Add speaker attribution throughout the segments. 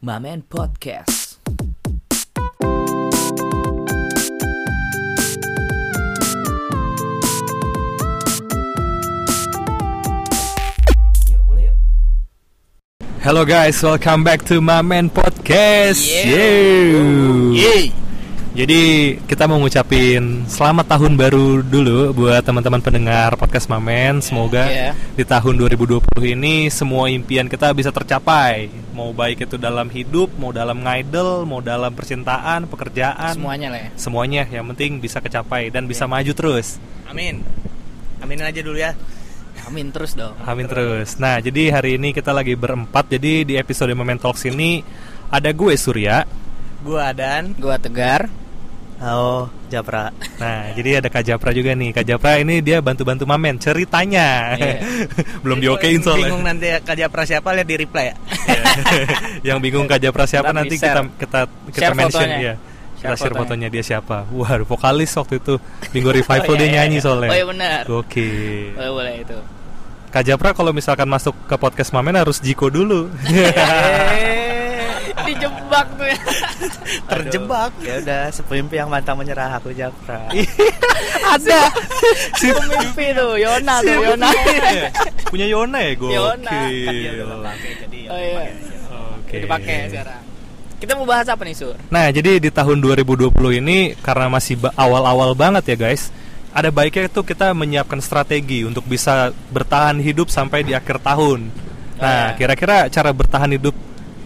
Speaker 1: Mamen Podcast.
Speaker 2: Hello guys, welcome back to Mamen Podcast.
Speaker 1: Yeah.
Speaker 2: Yeay. Jadi kita mau ngucapin selamat tahun baru dulu buat teman-teman pendengar podcast Mamen. Semoga
Speaker 1: Yeah.
Speaker 2: di tahun 2020 ini semua impian kita bisa tercapai. Mau baik itu dalam hidup, mau dalam ngidol, mau dalam percintaan, pekerjaan,
Speaker 1: Semuanya lah ya.
Speaker 2: semuanya yang penting bisa kecapai dan bisa maju terus.
Speaker 3: Amin. Aminin aja dulu ya.
Speaker 1: Amin terus dong.
Speaker 2: Amin terus. Nah, jadi hari ini kita lagi berempat. Jadi di episode Moment Talks ini ada gue Surya.
Speaker 3: Gua dan
Speaker 1: Gua Tegar.
Speaker 3: Oh, Japra.
Speaker 2: Nah, jadi ada Kak Japra juga nih. Kak Japra ini dia bantu-bantu Mamen ceritanya.
Speaker 1: Iya.
Speaker 2: Belum diokein soalnya.
Speaker 3: Bingung nanti Kak Japra siapa lihat di reply ya.
Speaker 2: Iya. Yang bingung Kak Japra siapa nanti
Speaker 1: di-share.
Speaker 2: kita kita kita
Speaker 1: Share
Speaker 2: mention
Speaker 1: fotonya.
Speaker 2: ya. Kita
Speaker 1: Share
Speaker 2: share
Speaker 1: fotonya.
Speaker 2: fotonya dia siapa. Wah, vokalis waktu itu Minggu Revival
Speaker 1: Oh, iya,
Speaker 2: dia
Speaker 1: iya,
Speaker 2: nyanyi
Speaker 1: iya.
Speaker 2: soalnya.
Speaker 1: Oh, iya, benar.
Speaker 2: Oke.
Speaker 1: Boleh boleh itu.
Speaker 2: Kak Japra kalau misalkan masuk ke podcast Mamen harus Jiko dulu.
Speaker 1: Dijebak tuh ya.
Speaker 3: terjebak. Ya udah, sepemimpi yang mantap menyerah aku Japra.
Speaker 1: Ada. Si pemimpi tuh, Yona tuh, Yona.
Speaker 2: Punya Yona ya, gue.
Speaker 1: Yona,
Speaker 3: Kan dia udah pakai jadi ya
Speaker 1: Oh iya.
Speaker 2: Oke.
Speaker 1: Dipakai sekarang. Kita mau bahas apa nih, Sur?
Speaker 2: Nah, jadi di tahun 2020 ini karena masih ba- awal-awal banget ya, guys. Ada baiknya itu kita menyiapkan strategi untuk bisa bertahan hidup sampai di akhir tahun. Nah,
Speaker 1: ya.
Speaker 2: kira-kira cara bertahan hidup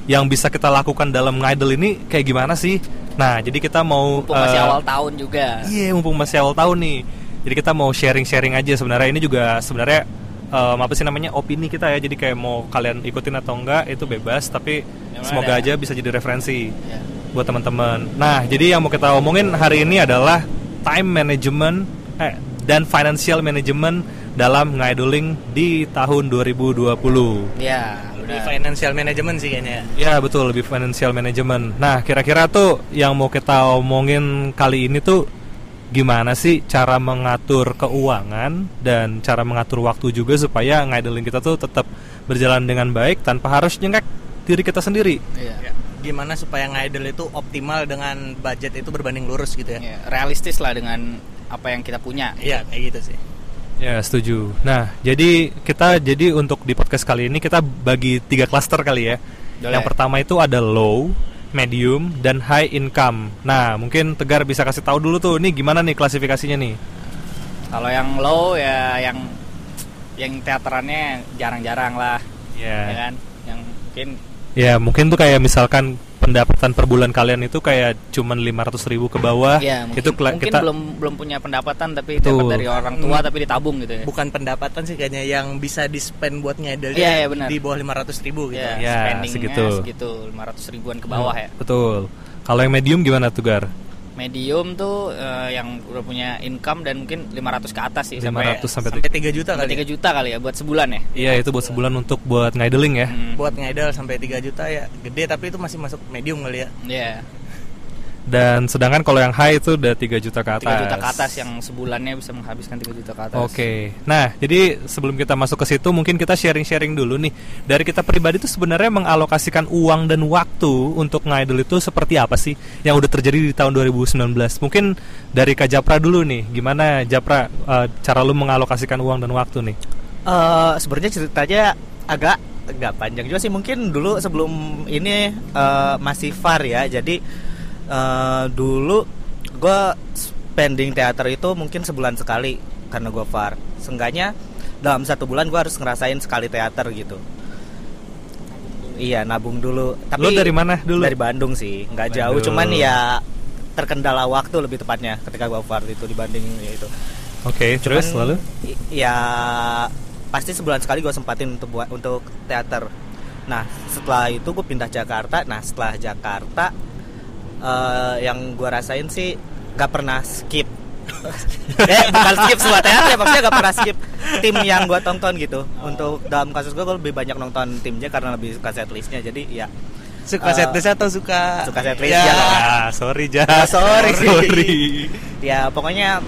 Speaker 2: yang bisa kita lakukan dalam ngidol ini kayak gimana sih? Nah, jadi kita mau
Speaker 1: Mumpung masih
Speaker 2: eh,
Speaker 1: awal tahun juga.
Speaker 2: Iya, mumpung masih awal tahun nih. Jadi kita mau sharing-sharing aja sebenarnya ini juga sebenarnya em, apa sih namanya opini kita ya. Jadi kayak mau kalian ikutin atau enggak itu bebas, tapi
Speaker 1: Yang
Speaker 2: semoga
Speaker 1: ada.
Speaker 2: aja bisa jadi referensi
Speaker 1: Ya.
Speaker 2: buat teman-teman. Nah, jadi yang mau kita omongin hari ini adalah time management eh, dan financial management dalam ngidoling di tahun 2020.
Speaker 1: Ya,
Speaker 3: Lebih
Speaker 1: udah.
Speaker 3: financial management sih kayaknya.
Speaker 2: Ya betul lebih financial management. Nah kira-kira tuh yang mau kita omongin kali ini tuh gimana sih cara mengatur keuangan dan cara mengatur waktu juga supaya ngidling kita tuh tetap berjalan dengan baik tanpa harus nyengek diri kita sendiri.
Speaker 1: Iya.
Speaker 3: Ya. Gimana supaya ngidol itu optimal dengan budget itu berbanding lurus gitu ya?
Speaker 1: Ya, realistis lah dengan apa yang kita punya.
Speaker 3: Iya, kayak gitu sih.
Speaker 2: Ya setuju. Nah jadi kita jadi untuk di podcast kali ini kita bagi tiga klaster kali ya.
Speaker 1: Boleh.
Speaker 2: Yang pertama itu ada low, medium, dan high income. Nah mungkin Tegar bisa kasih tahu dulu tuh, nih gimana nih klasifikasinya nih?
Speaker 1: Kalau yang low ya yang yang teaterannya jarang-jarang lah, ya
Speaker 2: Ya.
Speaker 1: kan? Yang mungkin
Speaker 2: Ya mungkin tuh kayak misalkan pendapatan per bulan kalian itu kayak cuman 500 ribu ke bawah.
Speaker 1: ya mungkin,
Speaker 2: itu
Speaker 1: mungkin
Speaker 2: kita
Speaker 1: belum belum punya pendapatan tapi dapat dari orang tua tapi ditabung gitu ya.
Speaker 3: Bukan pendapatan sih kayaknya yang bisa di spend buat ngidol
Speaker 1: Iya, iya, benar.
Speaker 3: di bawah 500 ribu gitu.
Speaker 1: Ya,
Speaker 2: Ya,
Speaker 1: spendingnya
Speaker 2: segitu.
Speaker 1: segitu 500 ribuan ke bawah ya.
Speaker 2: Betul. Kalau yang medium gimana tuh Gar?
Speaker 1: Medium tuh eh, yang udah punya income dan mungkin 500 ke atas sih
Speaker 2: 500 sampai,
Speaker 3: Sampai 3 juta
Speaker 1: sampai
Speaker 3: kali.
Speaker 1: 3 juta kali ya buat sebulan ya.
Speaker 2: Iya itu buat sebulan untuk buat ngidling ya.
Speaker 1: Hmm.
Speaker 3: Buat ngidol sampai 3 juta ya gede tapi itu masih masuk medium kali ya.
Speaker 1: Iya.
Speaker 2: Dan sedangkan kalau yang high itu udah 3 juta ke atas.
Speaker 1: 3 juta ke atas yang sebulannya bisa menghabiskan 3 juta ke atas.
Speaker 2: Oke, nah jadi sebelum kita masuk ke situ mungkin kita sharing-sharing dulu nih dari kita pribadi tuh sebenarnya mengalokasikan uang dan waktu untuk ngidol itu seperti apa sih yang udah terjadi di tahun 2019? Mungkin dari Kak Japra dulu nih, gimana Japra eh, cara lu mengalokasikan uang dan waktu nih?
Speaker 4: Eh sebenarnya ceritanya agak agak panjang juga sih mungkin dulu sebelum ini eh, masih far ya jadi eh, dulu gue spending teater itu mungkin sebulan sekali karena gue far. Seenggaknya dalam satu bulan gue harus ngerasain sekali teater gitu. Iya nabung dulu. Tapi
Speaker 2: Lu dari mana dulu?
Speaker 4: dari Bandung sih. Nggak jauh.
Speaker 2: Bandung.
Speaker 4: cuman ya terkendala waktu lebih tepatnya ketika gue far itu dibanding ya itu.
Speaker 2: Oke, terus
Speaker 4: Cuman,
Speaker 2: lalu?
Speaker 4: ya pasti sebulan sekali gue sempatin untuk buat untuk teater. Nah setelah itu gue pindah Jakarta. Nah setelah Jakarta eh, yang gue rasain sih gak pernah skip eh bukan skip semua teater ya maksudnya gak pernah skip tim yang gue tonton gitu untuk dalam kasus gue gue lebih banyak nonton timnya karena lebih suka setlistnya jadi ya
Speaker 3: Suka
Speaker 4: Eh,
Speaker 3: setlist atau suka
Speaker 4: suka setlist,
Speaker 3: ya.
Speaker 4: ya.
Speaker 2: Ah, sorry Ja.
Speaker 4: Ah, sorry.
Speaker 2: sorry.
Speaker 4: ya pokoknya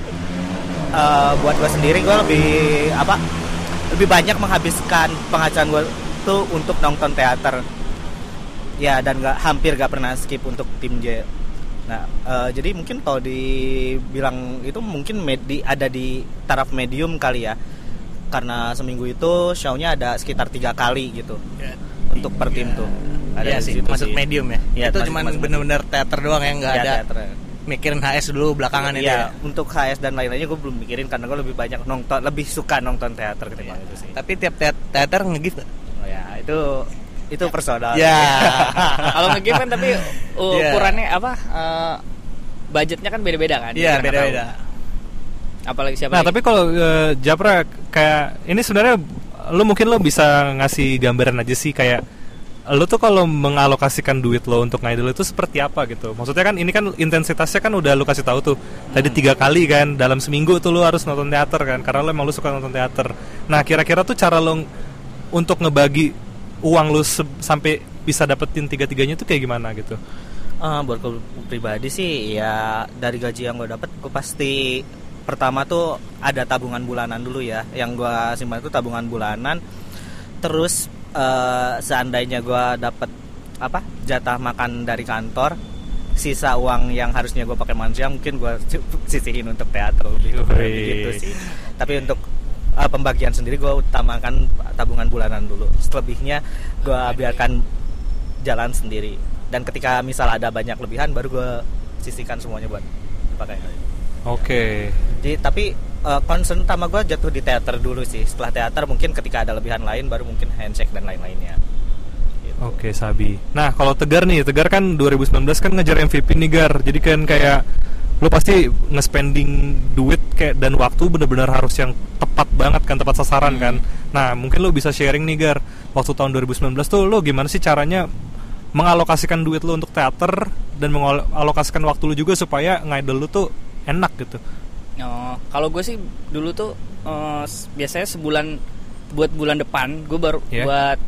Speaker 4: eh, buat gue sendiri gue lebih apa lebih banyak menghabiskan penghasilan gue tuh untuk nonton teater ya dan nggak hampir nggak pernah skip untuk tim J nah eh, jadi mungkin kalau dibilang itu mungkin med- di- ada di taraf medium kali ya karena seminggu itu show-nya ada sekitar tiga kali gitu untuk per tim tuh
Speaker 3: Iya
Speaker 4: di
Speaker 3: sih, masuk
Speaker 4: sih.
Speaker 3: medium ya.
Speaker 4: Iya,
Speaker 3: itu
Speaker 4: masuk
Speaker 3: bener-bener teater doang yang nggak
Speaker 4: Ya,
Speaker 3: ada
Speaker 4: teater.
Speaker 3: mikirin HS dulu belakangan itu
Speaker 4: Iya,
Speaker 3: ya.
Speaker 4: untuk HS dan lain-lainnya gue belum mikirin karena gue lebih banyak nonton, lebih suka nonton teater ketimbang itu sih.
Speaker 3: Tapi tiap teat- teater nge-gift nggak?
Speaker 4: Oh ya, itu itu personal.
Speaker 3: Ya.
Speaker 1: Kalau nge-game kan tapi uh,
Speaker 3: Iya.
Speaker 1: ukurannya apa? eh, budgetnya kan beda-beda kan.
Speaker 3: Iya,
Speaker 1: nggak
Speaker 3: beda-beda.
Speaker 1: Apalagi siapa?
Speaker 2: Nah,
Speaker 1: lagi?
Speaker 2: tapi kalau eh, Japra kayak ini sebenarnya lu mungkin lo bisa ngasih gambaran aja sih kayak lu tuh kalau mengalokasikan duit lo untuk ngidol itu seperti apa gitu? Maksudnya kan ini kan intensitasnya kan udah lu kasih tahu tuh tadi tiga kali kan dalam seminggu tuh lu harus nonton teater kan karena lo emang lu suka nonton teater. Nah kira-kira tuh cara lo untuk ngebagi uang lu sampai bisa dapetin tiga-tiganya tuh kayak gimana gitu?
Speaker 4: Eh, buat gue pribadi sih ya dari gaji yang gue dapat gue pasti pertama tuh ada tabungan bulanan dulu ya. Yang gue simpan itu tabungan bulanan. Terus eh, seandainya gue dapat apa jatah makan dari kantor sisa uang yang harusnya gue pakai makan siang mungkin gue sisihin untuk teater lebih gitu sih. Tapi untuk eh, pembagian sendiri gue utamakan tabungan bulanan dulu selebihnya gue biarkan jalan sendiri dan ketika misal ada banyak lebihan baru gue sisihkan semuanya buat dipakai
Speaker 2: Oke.
Speaker 4: jadi tapi eh, concern utama gue jatuh di teater dulu sih setelah teater mungkin ketika ada lebihan lain baru mungkin handshake dan lain-lainnya Gitu.
Speaker 2: Oke Sabi. Nah kalau Tegar nih, Tegar kan 2019 kan ngejar MVP nih Gar. Jadi kan kayak lo pasti nge-spending duit kayak dan waktu bener-bener harus yang tepat banget kan, tepat sasaran kan. Nah mungkin lo bisa sharing nih Gar. Waktu tahun 2019 tuh lo gimana sih caranya mengalokasikan duit lo untuk teater dan mengalokasikan waktu lo juga supaya ngidol lo tuh enak gitu.
Speaker 1: Oh, kalau gue sih dulu tuh s- biasanya sebulan buat bulan depan gue baru
Speaker 2: Iya.
Speaker 1: buat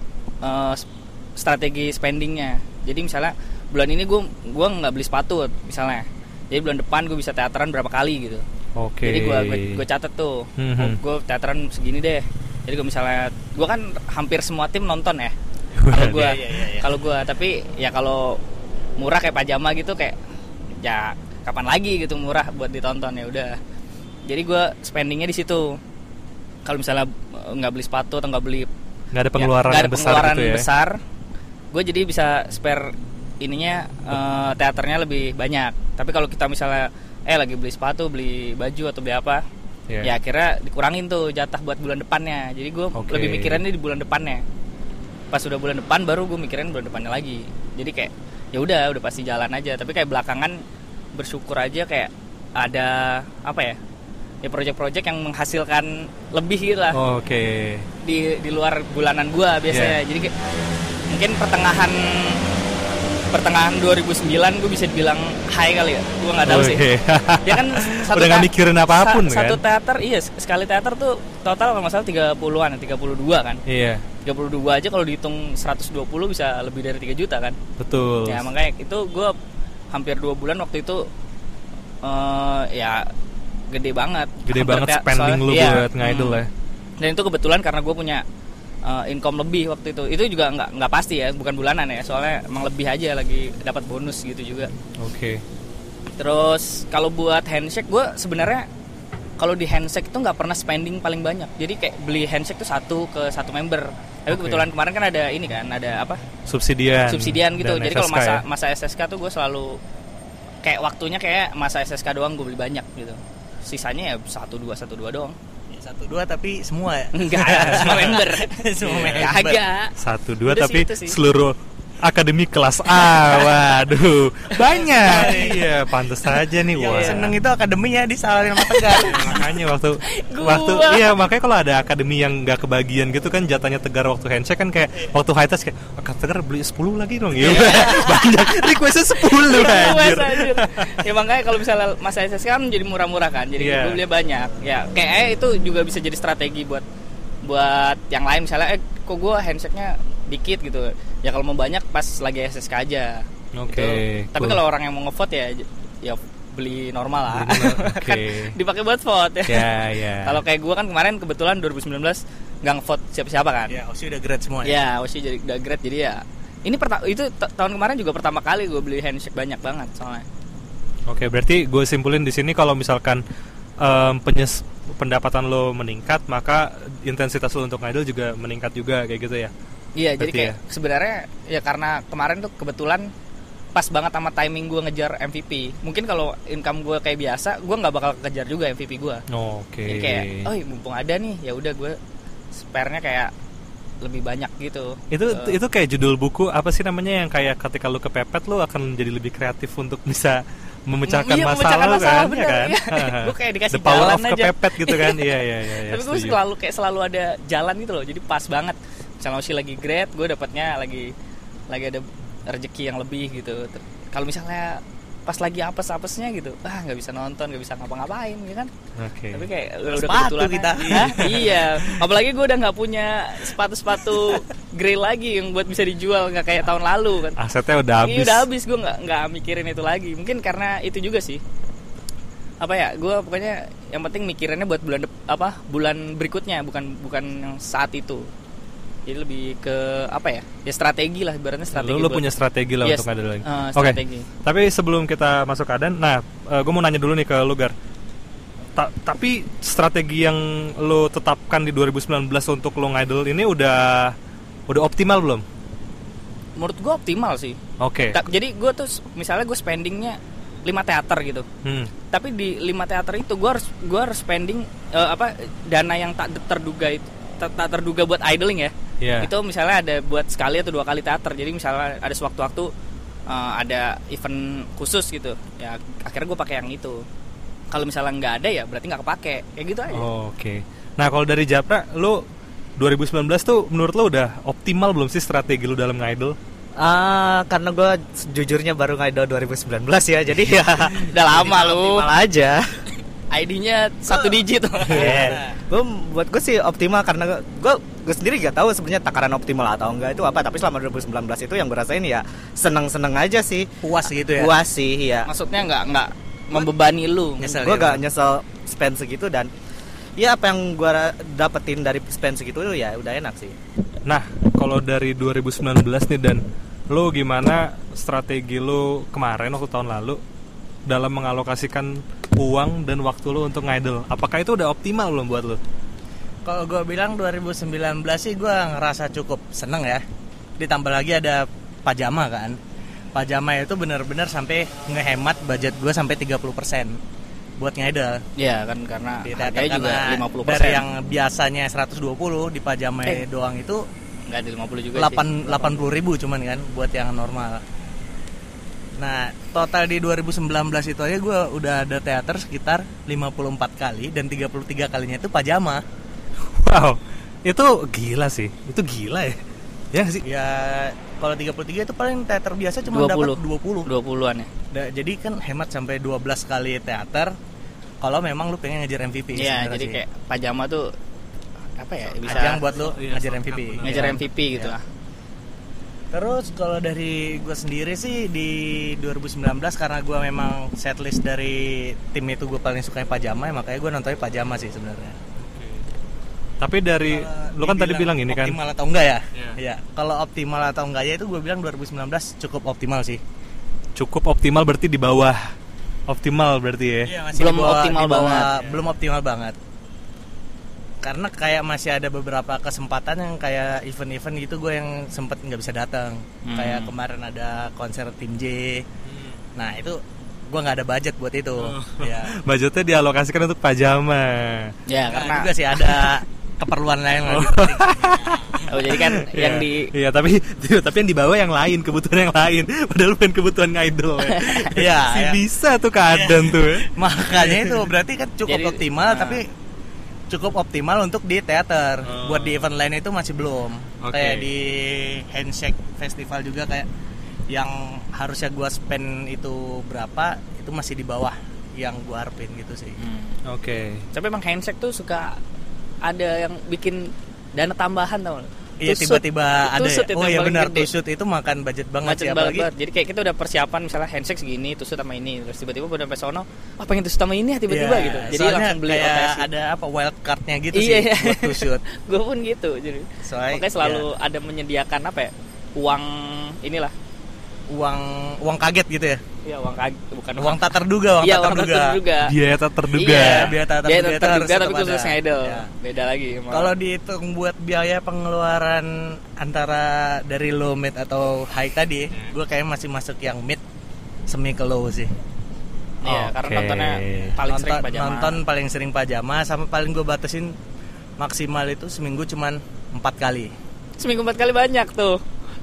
Speaker 1: s- strategi spendingnya. Jadi misalnya bulan ini gue gua nggak beli sepatu misalnya. Jadi bulan depan gue bisa teateran berapa kali gitu.
Speaker 2: Oke.
Speaker 1: Jadi gue gue catet tuh.
Speaker 2: Mhm.
Speaker 1: gue teateran segini deh. Jadi gue misalnya gue kan hampir semua tim nonton ya. Kalau gue
Speaker 3: Iya, iya, iya,
Speaker 1: kalau gue tapi ya kalau murah kayak pajama gitu kayak ya kapan lagi gitu murah buat ditonton ya udah. Jadi gue spendingnya di situ. Kalau misalnya eh, nggak beli sepatu atau nggak beli
Speaker 2: Nggak ada pengeluaran
Speaker 1: ya,
Speaker 2: yang
Speaker 1: ada
Speaker 2: besar
Speaker 1: pengeluaran
Speaker 2: gitu ya.
Speaker 1: besar, gue jadi bisa spare ininya eh, teaternya lebih banyak. Tapi kalau kita misalnya eh lagi beli sepatu, beli baju atau beli apa,
Speaker 2: Iya.
Speaker 1: ya akhirnya dikurangin tuh jatah buat bulan depannya. Jadi gue
Speaker 2: Oke.
Speaker 1: lebih mikirinnya di bulan depannya. Pas udah bulan depan baru gue mikirin bulan depannya lagi. Jadi kayak ya udah udah pasti jalan aja. Tapi kayak belakangan bersyukur aja kayak ada apa ya? Ya proyek-proyek yang menghasilkan lebih gitu lah
Speaker 2: Oke.
Speaker 1: di di luar bulanan gua biasanya.
Speaker 2: Iya.
Speaker 1: Jadi kayak mungkin pertengahan pertengahan 2009 gue bisa dibilang high kali ya. Gua nggak tahu sih.
Speaker 2: Oke.
Speaker 1: Ya kan satu
Speaker 2: Udah nggak
Speaker 1: te-
Speaker 2: mikirin apa pun
Speaker 1: sa- Satu
Speaker 2: kan?
Speaker 1: teater iya sekali teater tuh total kalau nggak salah 30-an, 32 kan.
Speaker 2: Iya,
Speaker 1: 32 aja kalau dihitung 120 bisa lebih dari 3 juta kan.
Speaker 2: betul.
Speaker 1: Ya makanya itu gue hampir dua bulan waktu itu eh ya gede banget.
Speaker 2: Gede
Speaker 1: Hampir
Speaker 2: banget spending lu
Speaker 1: iya,
Speaker 2: buat ngidol
Speaker 1: hmm.
Speaker 2: ya.
Speaker 1: Dan itu kebetulan karena gue punya uh, income lebih waktu itu. Itu juga nggak nggak pasti ya, bukan bulanan ya. Soalnya emang lebih aja lagi dapat bonus gitu juga.
Speaker 2: Oke.
Speaker 1: Terus kalau buat handshake gue sebenarnya kalau di handshake itu nggak pernah spending paling banyak. Jadi kayak beli handshake tuh satu ke satu member. Tapi
Speaker 2: Oke.
Speaker 1: kebetulan kemarin kan ada ini kan, ada apa?
Speaker 2: Subsidian.
Speaker 1: subsidian gitu. Jadi kalau masa
Speaker 2: ya?
Speaker 1: masa SSK tuh gue selalu kayak waktunya kayak masa SSK doang gue beli banyak gitu. Sisanya ya satu dua satu dua doang.
Speaker 3: Satu dua tapi semua ya.
Speaker 1: Enggak, semua member.
Speaker 3: Semua member.
Speaker 1: Kagak.
Speaker 2: satu dua
Speaker 1: Udah
Speaker 2: tapi seluruh akademi kelas A. Waduh, banyak. iya, pantas saja nih.
Speaker 3: Yang
Speaker 2: Wah.
Speaker 3: seneng itu akademinya disalahin sama Tegar.
Speaker 2: makanya waktu
Speaker 1: Gua.
Speaker 2: waktu iya makanya kalau ada akademi yang nggak kebagian gitu kan jatahnya tegar waktu handshake kan kayak waktu high touch kayak Kak tegar beli 10 lagi dong ya banyak requestnya 10 anjir
Speaker 1: Puas, anjir. ya makanya kalau misalnya masa SSK kan jadi murah-murah kan. Jadi
Speaker 2: Iya.
Speaker 1: gue beli banyak. Ya kayak eh, itu juga bisa jadi strategi buat buat yang lain misalnya eh kok gue handshake-nya dikit gitu. Ya kalau mau banyak pas lagi SSK aja.
Speaker 2: Oke,
Speaker 1: Gitu. Tapi
Speaker 2: cool.
Speaker 1: kalau orang yang mau ngevote ya ya beli normal lah.
Speaker 2: Beli normal, oke.
Speaker 1: kan dipakai buat vote ya.
Speaker 2: ya ya
Speaker 1: Kalau kayak gue kan kemarin kebetulan 2019 nggak ngevote siapa-siapa kan.
Speaker 3: ya, Osi udah grade semua ya.
Speaker 1: Ya, Oshi jadi udah grade jadi ya ini perta- itu ta- tahun kemarin juga pertama kali gue beli handshake banyak banget soalnya
Speaker 2: Oke, berarti gue simpulin di sini kalau misalkan em, penyes- pendapatan lo meningkat, maka intensitas lo untuk ngidol juga meningkat juga kayak gitu ya.
Speaker 1: Iya, jadi kayak sebenarnya ya karena kemarin tuh kebetulan pas banget sama timing gue ngejar MVP. Mungkin kalau income gue kayak biasa, gue nggak bakal kejar juga MVP gue.
Speaker 2: Oke.
Speaker 1: Jadi kayak, oh mumpung ada nih, ya udah gue spare-nya kayak lebih banyak gitu.
Speaker 2: itu
Speaker 1: Eh,
Speaker 2: itu kayak judul buku apa sih namanya yang kayak ketika lo kepepet lo akan menjadi lebih kreatif untuk bisa memecahkan
Speaker 1: Iya,
Speaker 2: masalah,
Speaker 1: masalah,
Speaker 2: kan,
Speaker 1: bener,
Speaker 2: ya kan?
Speaker 1: iya. Gua kayak dikasih
Speaker 2: The power
Speaker 1: jalan
Speaker 2: of
Speaker 1: aja.
Speaker 2: kepepet gitu kan, iya iya iya. iya,
Speaker 1: tapi gue selalu kayak selalu ada jalan gitu loh. Jadi pas banget. Misalnya Oshi lagi great, gue dapatnya lagi lagi ada rezeki yang lebih gitu. Kalau misalnya pas lagi apes-apesnya gitu, ah nggak bisa nonton, nggak bisa ngapa-ngapain, ya kan?
Speaker 2: Oke.
Speaker 1: tapi kayak udah, udah
Speaker 3: Sepatu
Speaker 1: kebetulan
Speaker 3: kita.
Speaker 1: Hah? iya apalagi gue udah nggak punya sepatu-sepatu grey lagi yang buat bisa dijual nggak kayak tahun lalu kan
Speaker 2: Asetnya udah
Speaker 1: Iya
Speaker 2: habis.
Speaker 1: udah habis gue nggak nggak mikirin itu lagi mungkin karena itu juga sih apa ya gue pokoknya yang penting mikirinnya buat bulan dep- apa bulan berikutnya bukan bukan yang saat itu jadi lebih ke apa ya ya strategi lah ibaratnya strategi
Speaker 2: Lu, lu punya strategi lah
Speaker 1: Yes,
Speaker 2: untuk ngidol lagi.
Speaker 1: eh,
Speaker 2: Oke. Tapi sebelum kita masuk ke Adan, nah gue mau nanya dulu nih ke Lugar. Ta- tapi strategi yang lo tetapkan di 2019 untuk lo ngidol ini udah udah optimal belum?
Speaker 1: menurut gue optimal sih
Speaker 2: Oke.
Speaker 1: Ta- jadi gue tuh misalnya gue spendingnya 5 teater gitu
Speaker 2: Hmm.
Speaker 1: tapi di lima teater itu gue harus gue harus spending eh, apa dana yang tak terduga itu tak, terduga buat idling ya
Speaker 2: Iya.
Speaker 1: itu misalnya ada buat sekali atau dua kali teater jadi misalnya ada sewaktu-waktu eh, ada event khusus gitu ya akhirnya gue pakai yang itu kalau misalnya nggak ada ya berarti nggak kepake kayak gitu aja
Speaker 2: Oh, Oke. Nah kalau dari Japra, lo 2019 tuh menurut lo udah optimal belum sih strategi lo dalam ngidol?
Speaker 4: Ah, karena gue jujurnya baru ngidol 2019 ya, jadi ya
Speaker 1: udah lama lu
Speaker 4: optimal aja.
Speaker 1: ID-nya satu digit.
Speaker 4: Yeah. gue buat gue sih optimal karena gue gue sendiri gak tahu sebenarnya takaran optimal atau enggak itu apa. Tapi selama 2019 itu yang gue rasain ya seneng seneng aja sih.
Speaker 3: Puas gitu ya?
Speaker 4: Puas sih ya
Speaker 1: maksudnya nggak nggak membebani lu.
Speaker 3: Nyesel.
Speaker 4: gue
Speaker 3: ya,
Speaker 4: gak nyesel spend segitu dan ya apa yang gue dapetin dari spend segitu ya udah enak sih.
Speaker 2: Nah kalau dari 2019 nih dan lo gimana strategi lo kemarin waktu tahun lalu dalam mengalokasikan uang dan waktu lo untuk ngidol? Apakah itu udah optimal belum buat lo?
Speaker 3: Kalau gue bilang 2019 sih gue ngerasa cukup seneng ya. Ditambah lagi ada pajama kan. Pajama itu bener-bener sampai ngehemat budget gue sampai 30% buat ngidol.
Speaker 1: ya kan karena
Speaker 3: Di
Speaker 1: harganya juga
Speaker 3: karena
Speaker 1: 50%
Speaker 3: dari yang biasanya 120 di pajama
Speaker 1: Eh.
Speaker 3: doang itu
Speaker 1: nggak di 50 juga sih
Speaker 3: 8 80 ribu cuman kan buat yang normal. Nah total di 2019 itu aja gue udah ada teater sekitar 54 kali dan 33 kalinya itu pajama.
Speaker 2: Wow, itu gila sih. Itu gila ya. Ya sih.
Speaker 3: Ya kalau 33 itu paling teater biasa cuma dapat 20.
Speaker 1: 20-an ya
Speaker 3: Da- jadi kan hemat sampai 12 kali teater kalau memang lu pengen ngejar MVP
Speaker 1: Iya, jadi
Speaker 3: sih.
Speaker 1: kayak pajama tuh apa ya bisa
Speaker 3: ajang buat lu
Speaker 2: Iya,
Speaker 3: ngejar MVP.
Speaker 1: ngejar. MVP gitu
Speaker 3: Iya.
Speaker 1: lah.
Speaker 3: Terus kalau dari gue sendiri sih di 2019 karena gue memang setlist dari tim itu gue paling suka pajama ya makanya gue nontonnya pajama sih sebenarnya.
Speaker 2: Tapi dari
Speaker 3: Kalau
Speaker 2: lo kan tadi bilang ini kan.
Speaker 3: optimal atau enggak ya?
Speaker 2: Iya.
Speaker 3: Iya. Kalau optimal atau enggaknya itu gue bilang 2019 cukup optimal sih.
Speaker 2: Cukup optimal berarti di bawah. Optimal berarti ya.
Speaker 3: Iya,
Speaker 1: Belum optimal
Speaker 3: di bawah-
Speaker 1: banget.
Speaker 3: Belum optimal banget. Karena kayak masih ada beberapa kesempatan yang kayak event-event gitu gue yang sempet nggak bisa datang.
Speaker 1: Hmm.
Speaker 3: Kayak kemarin ada konser tim J. Nah itu gue nggak ada budget buat itu. Ya.
Speaker 2: Budgetnya dialokasikan untuk pajama.
Speaker 1: Ya,
Speaker 3: Nah,
Speaker 1: karena
Speaker 3: juga sih ada keperluan lain lagi. penting.
Speaker 1: oh jadi kan yang
Speaker 2: Iya.
Speaker 1: di
Speaker 2: Iya, tapi tapi yang di bawah yang lain, kebutuhan yang lain. Padahal bukan kebutuhan ngidol. ya.
Speaker 3: Iya,
Speaker 2: Si
Speaker 3: iya.
Speaker 2: bisa tuh keadaan tuh. ya.
Speaker 3: Makanya itu berarti kan cukup
Speaker 1: Jadi,
Speaker 3: optimal
Speaker 1: nah.
Speaker 3: tapi cukup optimal untuk di teater.
Speaker 2: Oh.
Speaker 3: Buat di event lain itu masih belum.
Speaker 2: Oke.
Speaker 3: Kayak di handshake festival juga kayak yang harusnya gua spend itu berapa itu masih di bawah yang gua harapin gitu sih.
Speaker 1: Hmm.
Speaker 2: Oke.
Speaker 1: Tapi emang handshake tuh suka ada yang bikin dana tambahan tau?
Speaker 3: Iya
Speaker 1: Tusut.
Speaker 3: tiba-tiba ada
Speaker 1: Tusut
Speaker 3: ya.
Speaker 1: itu
Speaker 3: Oh iya benar
Speaker 1: gede.
Speaker 3: tusut itu makan budget banget
Speaker 1: macet
Speaker 3: sih apalagi
Speaker 1: banget. Jadi kayak kita udah persiapan misalnya handshake segini, tusut sama ini, terus tiba-tiba udah sampai sono, wah pengen tusut sama ini ya tiba-tiba
Speaker 3: Iya,
Speaker 1: gitu. Jadi
Speaker 3: soalnya
Speaker 1: langsung beli
Speaker 3: kayak ada apa wild cardnya gitu
Speaker 1: Iya,
Speaker 3: sih
Speaker 1: iya.
Speaker 3: buat tusut.
Speaker 1: gue pun gitu. Jadi
Speaker 3: Soalnya
Speaker 1: makanya selalu
Speaker 3: ya,
Speaker 1: ada menyediakan apa ya? uang inilah
Speaker 3: uang uang kaget gitu ya
Speaker 1: Iya uang kaget bukan
Speaker 3: uang tak terduga uang
Speaker 1: Iya
Speaker 3: tak
Speaker 1: uang tak
Speaker 3: terduga
Speaker 1: terduga.
Speaker 2: Biaya tak terduga.
Speaker 1: Iya,
Speaker 3: Biaya tak
Speaker 1: biaya
Speaker 3: terduga
Speaker 1: tak
Speaker 3: itu harus
Speaker 1: terduga tapi khusus
Speaker 3: ada.
Speaker 1: ngidol.
Speaker 3: Iya.
Speaker 1: Beda lagi.
Speaker 3: Kalau dihitung buat biaya pengeluaran antara dari low mid atau high tadi, gue kayak masih masuk yang mid semi ke low sih.
Speaker 1: Iya, karena
Speaker 2: Oke.
Speaker 1: nontonnya paling
Speaker 3: nonton,
Speaker 1: sering pajama.
Speaker 3: nonton paling sering pajama sama paling gue batasin maksimal itu seminggu cuman empat kali.
Speaker 1: seminggu empat kali banyak tuh.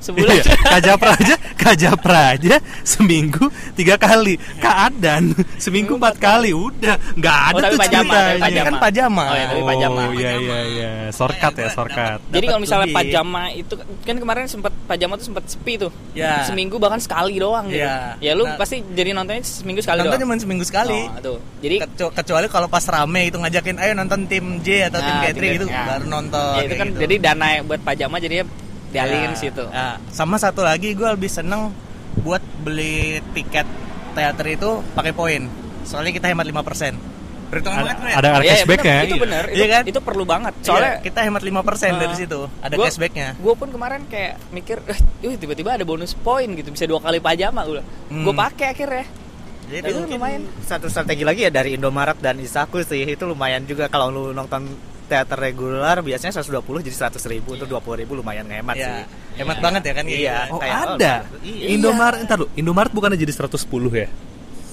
Speaker 1: Sebulan.
Speaker 2: Iya, Kak Japra aja, Kak Japra aja seminggu tiga kali. Kak Adan seminggu empat kali, udah nggak ada
Speaker 1: Oh,
Speaker 2: tuh
Speaker 1: pajama,
Speaker 2: ceritanya.
Speaker 1: tapi
Speaker 3: Ini kan pajama.
Speaker 1: Oh, iya, tapi pajama.
Speaker 2: Oh iya iya iya, shortcut ya shortcut.
Speaker 1: Jadi kalau misalnya
Speaker 3: lebih.
Speaker 1: pajama itu kan kemarin sempat pajama tuh sempat sepi tuh.
Speaker 3: Ya.
Speaker 1: Seminggu bahkan sekali doang gitu.
Speaker 3: Iya.
Speaker 1: Ya lu
Speaker 3: Nah.
Speaker 1: pasti jadi nontonnya seminggu sekali
Speaker 3: Nonton
Speaker 1: doang.
Speaker 3: cuma seminggu sekali.
Speaker 1: Oh, tuh. Jadi
Speaker 3: Kecu- kecuali kalau pas rame itu ngajakin ayo nonton tim J atau tim
Speaker 1: Nah,
Speaker 3: K3 gitu
Speaker 1: ya.
Speaker 3: baru nonton.
Speaker 1: ya, itu kan
Speaker 3: gitu.
Speaker 1: jadi dana buat pajama jadinya dialihin
Speaker 3: Ya,
Speaker 1: situ.
Speaker 3: ya. Sama satu lagi gue lebih seneng buat beli tiket teater itu pakai poin. Soalnya kita hemat 5%. Perhitungan
Speaker 2: Ada,
Speaker 3: banget Ren.
Speaker 2: ada
Speaker 1: Iya,
Speaker 2: cashback
Speaker 1: bener,
Speaker 2: ya.
Speaker 1: Itu benar.
Speaker 3: Iya
Speaker 1: itu,
Speaker 3: kan?
Speaker 1: itu perlu banget.
Speaker 3: Iya,
Speaker 1: Soalnya
Speaker 3: kita hemat 5% dari situ. Ada
Speaker 1: gua-
Speaker 3: cashbacknya.
Speaker 1: Gue pun kemarin kayak mikir, eh, "Wih, tiba-tiba ada bonus poin gitu, bisa dua kali pajama gue.
Speaker 3: Hmm.
Speaker 1: Gue pakai akhirnya.
Speaker 3: Jadi
Speaker 1: Itu
Speaker 3: mungkin
Speaker 1: lumayan.
Speaker 4: Satu strategi lagi ya dari Indomaret dan Isaku sih itu lumayan juga kalau lu nonton teater regular biasanya 120 jadi 100 ribu untuk 20 ribu lumayan ngehemat
Speaker 3: ya,
Speaker 4: sih.
Speaker 3: hemat
Speaker 1: Iya.
Speaker 3: banget ya kan
Speaker 4: Iya.
Speaker 3: gitu.
Speaker 2: Oh
Speaker 4: Kayak, oh,
Speaker 2: ada.
Speaker 4: iya.
Speaker 2: Indomaret, entar lu. Indomaret bukannya jadi 110 ya?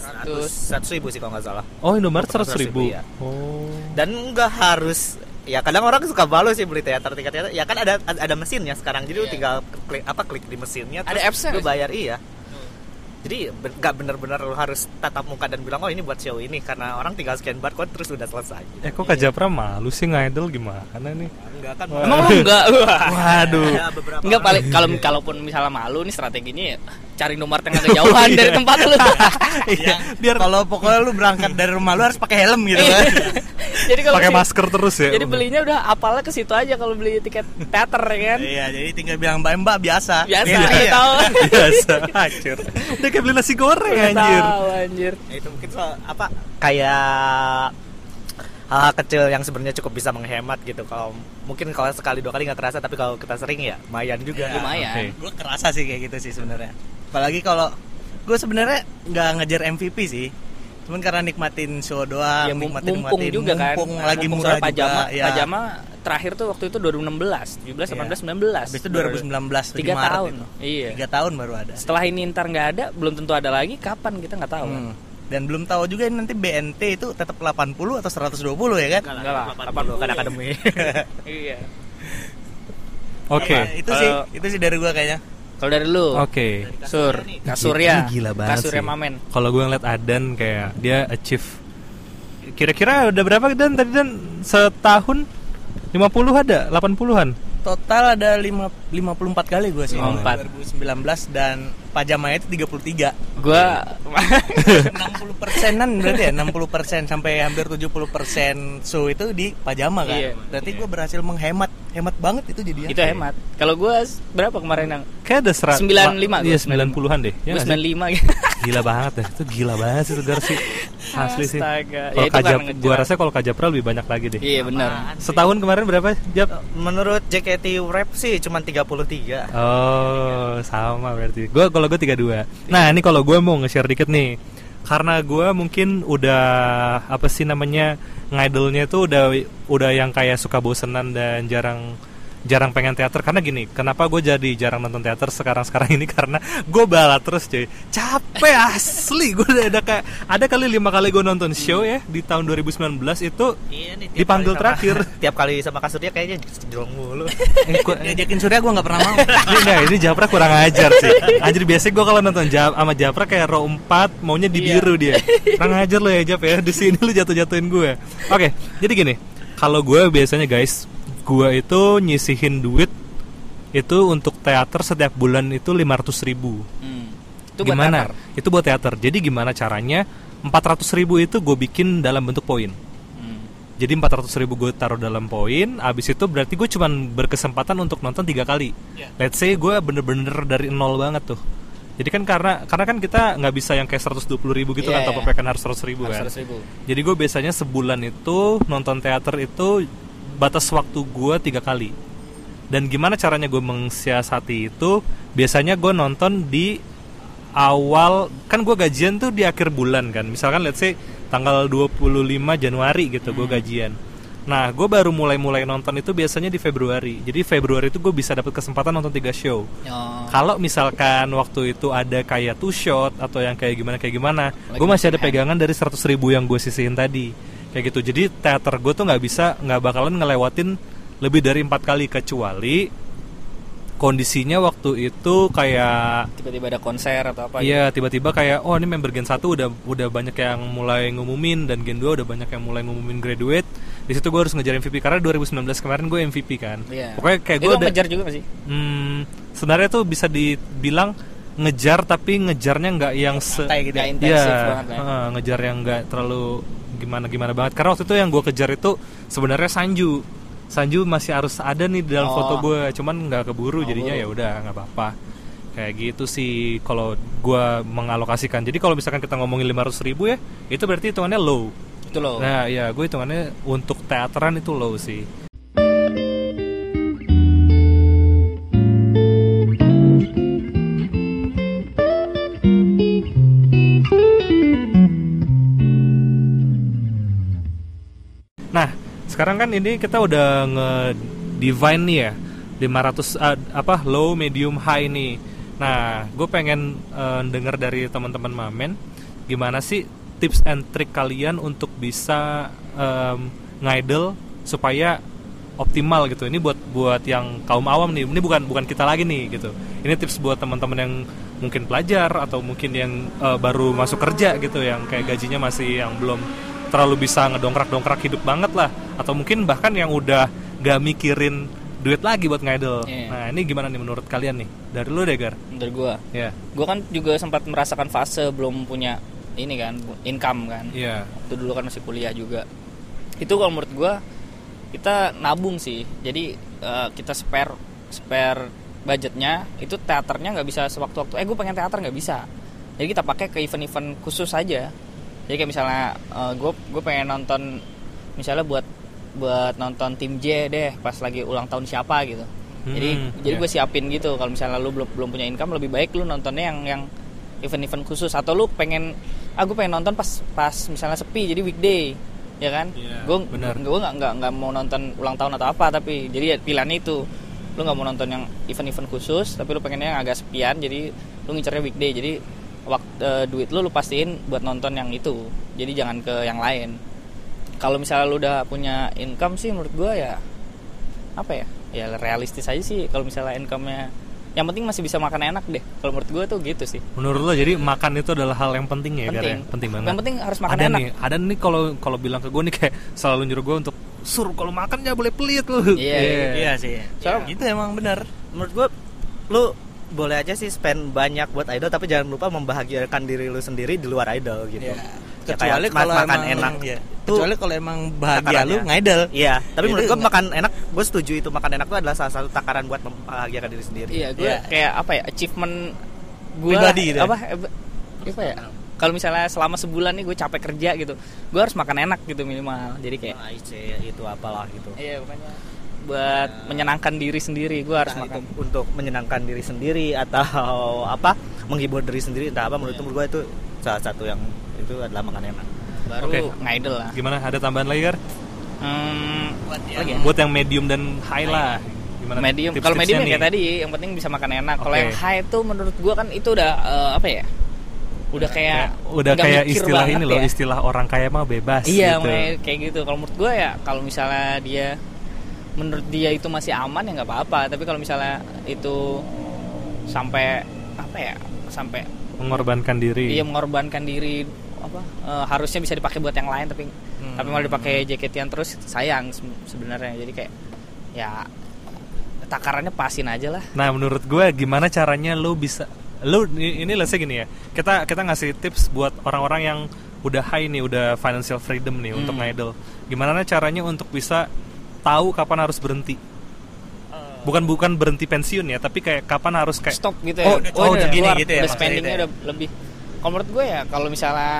Speaker 4: 100 100 ribu sih kalau nggak salah.
Speaker 2: Oh Indomaret 100
Speaker 4: 100 ribu,
Speaker 2: ribu.
Speaker 4: iya.
Speaker 2: Oh.
Speaker 4: Dan nggak harus ya kadang orang suka balu sih beli teater tiket teater ya kan ada ada mesinnya sekarang jadi lu
Speaker 1: Iya.
Speaker 4: tinggal klik apa klik di mesinnya
Speaker 1: Ada
Speaker 4: terus
Speaker 1: apps-nya
Speaker 4: lu bayar iya jadi nggak bener-bener lu harus tatap muka dan bilang oh ini buat show ini karena orang tinggal scan barcode terus udah selesai
Speaker 2: Eh kok Kak Japra malu sih ngidol gimana nih?
Speaker 4: enggak kan
Speaker 1: Emang lu enggak?
Speaker 2: Waduh.
Speaker 4: Beberapa
Speaker 1: Enggak paling kalau kalaupun misalnya malu nih strateginya ya cari nomor yang agak jauhan dari tempat lu.
Speaker 2: Iya, biar
Speaker 3: Kalau pokoknya lu berangkat dari rumah lu harus pakai helm gitu kan.
Speaker 1: jadi kalau
Speaker 2: pakai masker terus ya.
Speaker 1: Jadi belinya udah apalnya ke situ aja kalau beli tiket teater ya kan.
Speaker 3: Iya, jadi tinggal bilang Mbak Mbak biasa.
Speaker 1: Biasa
Speaker 3: Iya, iya.
Speaker 1: tahu.
Speaker 2: biasa hancur. Kayak beli nasi goreng
Speaker 1: Udah
Speaker 2: anjir.
Speaker 1: tahu anjir.
Speaker 4: Ya, itu mungkin soal apa kayak hal kecil yang sebenarnya cukup bisa menghemat gitu kalau mungkin kalau sekali dua kali nggak kerasa tapi kalau kita sering ya lumayan juga
Speaker 3: Iya.
Speaker 1: Lumayan.
Speaker 2: Oke.
Speaker 3: gue kerasa sih kayak gitu sih sebenarnya apalagi kalau gue sebenarnya nggak ngejar MVP sih cuman karena nikmatin show doang
Speaker 1: Ya,
Speaker 3: nikmatin
Speaker 1: mumpung
Speaker 3: nikmatin,
Speaker 1: juga kan.
Speaker 3: mumpung lagi
Speaker 1: Mumpung
Speaker 3: murah
Speaker 1: soal pajama,
Speaker 3: juga ya.
Speaker 1: Pajama terakhir tuh waktu itu 2016, 17, 18, 19.
Speaker 3: habis itu 2019
Speaker 1: Tiga
Speaker 3: di Maret
Speaker 1: tahun.
Speaker 3: itu.
Speaker 1: Iya.
Speaker 3: tiga tahun baru ada
Speaker 1: Setelah ini ntar nggak ada, belum tentu ada lagi. Kapan kita nggak tahu. kan?
Speaker 3: Hmm. dan belum tahu juga ini nanti BNT itu tetap 80 atau 120 ya kan
Speaker 1: Enggak lah,
Speaker 4: 80 kan akademi
Speaker 1: Iya.
Speaker 2: Oke.
Speaker 3: Apa, itu sih
Speaker 1: Kalau-
Speaker 3: itu sih dari gue kayaknya
Speaker 1: Kalau dari lu,
Speaker 2: Oke.
Speaker 1: Sur, Kasurya,
Speaker 2: Ini gila banget
Speaker 1: Kasurya
Speaker 2: sih.
Speaker 1: Mamen.
Speaker 2: Kalau gue ngeliat Adan kayak dia achieve kira-kira udah berapa Dan? Tadi Dan setahun? 50 ada? 80-an
Speaker 3: total ada lima, 54 kali gue sih.
Speaker 2: Oh,
Speaker 1: empat.
Speaker 3: 2019 dan pajamanya itu 33
Speaker 1: Gua
Speaker 3: 60 persenan berarti ya? 60 persen sampai hampir 70 persen. Show itu di pajama kan?
Speaker 1: Iya.
Speaker 3: berarti gue berhasil menghemat hemat banget itu jadi
Speaker 1: itu hemat. Kalau gua berapa kemarin yang
Speaker 2: kayak ada serat
Speaker 1: 95
Speaker 2: iya
Speaker 1: gua,
Speaker 2: 90-an deh ya sih?
Speaker 1: 95 gitu.
Speaker 2: gila banget deh itu gila banget sih itu Garsi asli sih.
Speaker 1: Ya,
Speaker 2: kalau
Speaker 1: itu
Speaker 2: Kajap
Speaker 1: ngejar.
Speaker 2: rasa kalau Kajapra lebih banyak lagi deh
Speaker 1: Iya benar.
Speaker 2: setahun kemarin berapa Jap
Speaker 4: menurut JKT Rap sih cuma 33
Speaker 2: Oh, sama berarti. Gua kalau gue 32. Nah, ini kalau gue mau nge-share dikit nih. Karena gue mungkin udah apa sih namanya ngidolnya tuh udah udah yang kayak suka bosenan dan jarang jarang pengen teater karena gini kenapa gue jadi jarang nonton teater sekarang sekarang ini karena gue balat terus cuy capek asli gue udah ada kayak ada kali lima kali gue nonton show ya di tahun 2019 itu
Speaker 4: Iya nih,
Speaker 2: Dipanggil
Speaker 4: sama-
Speaker 2: terakhir.
Speaker 4: tiap kali sama kasurnya kayaknya jelong mulu
Speaker 2: eh, gua-
Speaker 3: ngajakin surya gue nggak pernah mau
Speaker 2: ini enggak, ini Japra kurang ajar sih. Anjir biasanya gue kalau nonton Jap sama Japra kayak row 4 maunya di
Speaker 1: Iya.
Speaker 2: biru dia. Kurang ajar lo ya Jap ya. Di sini lu jatuh-jatuhin gue. Oke, jadi gini. Kalau gue biasanya guys, gue itu nyisihin duit itu untuk teater setiap bulan itu 500 ribu.
Speaker 1: Hmm. Itu buat
Speaker 2: gimana?
Speaker 1: teater.
Speaker 2: Itu buat teater. Jadi gimana caranya? 400 ribu itu gue bikin dalam bentuk poin.
Speaker 1: Hmm.
Speaker 2: Jadi 400 ribu gue taruh dalam poin, abis itu berarti gue cuman berkesempatan untuk nonton tiga kali.
Speaker 1: Iya.
Speaker 2: Let's say gue bener-bener dari nol banget tuh. Jadi kan karena karena kan kita nggak bisa yang kayak 120 ribu gitu
Speaker 1: Iya,
Speaker 2: kan, top
Speaker 1: iya.
Speaker 2: up kan harus 100 ribu kan.
Speaker 1: Harus 100 ribu.
Speaker 2: Jadi gue biasanya sebulan itu nonton teater itu batas waktu gue tiga kali. dan gimana caranya gue mensiasati itu? Biasanya gue nonton di awal kan gue gajian tuh di akhir bulan kan. Misalkan let's say tanggal 25 Januari gitu gue gajian. Nah gue baru mulai-mulai nonton itu biasanya di Februari. Jadi Februari itu gue bisa dapat kesempatan nonton tiga show.
Speaker 1: Oh.
Speaker 2: kalau misalkan waktu itu ada kayak two shot atau yang kayak gimana kayak gimana gue masih ada
Speaker 1: hand.
Speaker 2: pegangan dari 100 ribu yang gue sisihin tadi kayak gitu jadi teater gue tuh nggak bisa nggak bakalan ngelewatin lebih dari empat kali kecuali kondisinya waktu itu kayak
Speaker 1: tiba-tiba ada konser atau apa gitu.
Speaker 2: Iya tiba-tiba kayak oh ini member Gen 1 udah udah banyak yang mulai ngumumin dan Gen 2 udah banyak yang mulai ngumumin graduate. Di situ gue harus ngejar MVP karena 2019 kemarin gue MVP kan.
Speaker 1: Iya.
Speaker 2: Pokoknya kayak
Speaker 1: Itu
Speaker 2: gue udah
Speaker 1: ngejar juga gak sih
Speaker 2: hmm, sebenarnya tuh bisa dibilang ngejar tapi ngejarnya nggak yang se
Speaker 3: gitu ya.
Speaker 1: intensif
Speaker 2: Iya,
Speaker 1: banget ya.
Speaker 2: heeh, ngejar yang nggak terlalu gimana gimana banget. Karena waktu itu yang gue kejar itu sebenarnya Sanju. Sanju masih harus ada nih di dalam
Speaker 1: Oh.
Speaker 2: foto gue, cuman nggak keburu jadinya ya udah nggak apa-apa. Kayak gitu sih kalau gue mengalokasikan. Jadi kalau misalkan kita ngomongin 500 ribu ya, itu berarti hitungannya low.
Speaker 1: itu loh
Speaker 2: Nah, ya gue hitungannya untuk teateran itu low sih. Sekarang kan ini kita udah nge-divine nih ya 500 ah, apa low, medium, high nih. Nah, gue pengen eh, denger dari teman-teman Mamen gimana sih tips and trick kalian untuk bisa em, ngidol supaya optimal gitu. Ini buat buat yang kaum awam nih. Ini bukan bukan kita lagi nih gitu. Ini tips buat teman-teman yang mungkin pelajar atau mungkin yang eh, baru masuk kerja gitu yang kayak gajinya masih yang belum terlalu bisa ngedongkrak-dongkrak hidup banget lah atau mungkin bahkan yang udah gak mikirin duit lagi buat ngidol.
Speaker 1: Iya.
Speaker 2: Nah, ini gimana nih menurut kalian nih? Dari lu deh, Gar.
Speaker 1: dari gua
Speaker 2: Ya.
Speaker 1: gua kan juga sempat merasakan fase belum punya ini kan income kan
Speaker 2: Iya.
Speaker 1: itu dulu kan masih kuliah juga itu kalau menurut gua kita nabung sih jadi eh, kita spare spare budgetnya itu teaternya nggak bisa sewaktu-waktu eh gue pengen teater nggak bisa jadi kita pakai ke event-event khusus aja jadi kayak misalnya gue gue pengen nonton misalnya buat buat nonton tim J deh pas lagi ulang tahun siapa gitu. Jadi
Speaker 2: Hmm,
Speaker 1: jadi
Speaker 2: iya.
Speaker 1: gue siapin gitu. Kalau misalnya lu belum belum punya income lebih baik lu nontonnya yang yang event-event khusus. Atau lu pengen ah gue pengen nonton pas pas misalnya sepi jadi weekday ya kan?
Speaker 2: Iya,
Speaker 1: gue gue nggak nggak nggak mau nonton ulang tahun atau apa tapi jadi ya pilihan itu. Lu nggak mau nonton yang event-event khusus tapi lu pengennya yang agak sepian jadi lu ngincernya weekday. Jadi waktu duit lu lu pastiin buat nonton yang itu jadi jangan ke yang lain kalau misalnya lu udah punya income sih menurut gue ya apa ya ya realistis aja sih kalau misalnya income-nya yang penting masih bisa makan enak deh kalau menurut gue tuh gitu sih
Speaker 2: Menurut lo jadi makan itu adalah hal yang penting ya, ya?
Speaker 1: Penting.
Speaker 2: Penting banget.
Speaker 1: Yang penting harus makan
Speaker 2: ada
Speaker 1: enak.
Speaker 2: nih, ada nih kalau kalau bilang ke gue nih kayak selalu nyuruh gue untuk sur kalau makan ya boleh pelit lu.
Speaker 1: Iya,
Speaker 3: Iya sih.
Speaker 1: Soalnya-
Speaker 3: itu emang benar.
Speaker 4: menurut gua lu boleh aja sih spend banyak buat idol tapi jangan lupa membahagiakan diri lu sendiri di luar idol gitu.
Speaker 3: Iya.
Speaker 4: Ya,
Speaker 3: Kecuali
Speaker 4: kayak
Speaker 3: kalau
Speaker 4: makan
Speaker 3: emang
Speaker 4: enak.
Speaker 3: ya.
Speaker 4: Tuh
Speaker 3: Kecuali kalau emang bahagia
Speaker 4: takarannya.
Speaker 3: lu ngidol.
Speaker 4: Iya, tapi
Speaker 3: Itu
Speaker 4: menurut gua
Speaker 3: nggak-
Speaker 4: makan enak, gue setuju itu makan enak itu adalah salah satu takaran buat membahagiakan diri sendiri.
Speaker 1: Iya, gue
Speaker 3: Iya.
Speaker 1: kayak apa ya achievement gue
Speaker 3: Pribadi gitu ya?
Speaker 1: apa eh, apa ya? Kalau misalnya selama sebulan nih gue capek kerja gitu, gue harus makan enak gitu minimal. Jadi kayak
Speaker 4: Nah, IC, itu apalah gitu.
Speaker 1: iya pokoknya buat menyenangkan diri sendiri gue harus
Speaker 4: Entah
Speaker 1: makan.
Speaker 4: itu untuk menyenangkan diri sendiri atau apa menghibur diri sendiri entah apa menurut menurut gue itu salah satu yang itu adalah makan enak
Speaker 1: Baru
Speaker 2: Oke.
Speaker 1: ngidol lah.
Speaker 2: Gimana? Ada tambahan lagi, Gar?
Speaker 1: Hmm,
Speaker 3: Buat yang-
Speaker 1: lagi ya?
Speaker 2: Buat yang medium dan high lah. Gimana?
Speaker 1: medium. Kalau medium ya kayak tadi, yang penting bisa makan enak. Kalau
Speaker 2: Oke.
Speaker 1: yang high itu menurut gue kan itu udah eh, apa ya? Udah kayak
Speaker 2: udah
Speaker 1: nggak
Speaker 2: kayak istilah ini loh,
Speaker 1: ya.
Speaker 2: istilah orang kaya mah bebas
Speaker 1: Iya,
Speaker 2: gitu.
Speaker 1: kayak gitu. Kalau menurut gue ya, kalau misalnya dia menurut dia itu masih aman ya nggak apa-apa. Tapi kalau misalnya itu sampai apa ya, sampai
Speaker 2: Mengorbankan diri.
Speaker 1: dia mengorbankan diri apa eh, harusnya bisa dipakai buat yang lain tapi
Speaker 3: Hmm.
Speaker 1: tapi malah dipakai jaketian terus sayang se- sebenarnya jadi kayak ya takarannya pasin aja lah
Speaker 2: Nah, menurut gue gimana caranya lu bisa lu ini say gini ya. Kita kita ngasih tips buat orang-orang yang udah high nih, udah financial freedom nih untuk
Speaker 1: Hmm.
Speaker 2: ngidol. Gimana caranya untuk bisa tahu kapan harus berhenti? Bukan bukan berhenti pensiun ya, tapi kayak kapan harus kayak
Speaker 1: stop gitu
Speaker 2: Oh,
Speaker 1: ya
Speaker 2: oh,
Speaker 1: udah
Speaker 2: gini
Speaker 1: keluar,
Speaker 3: gitu ya
Speaker 1: udah spendingnya
Speaker 3: gitu ya.
Speaker 1: udah lebih. Kalau menurut gue ya kalau misalnya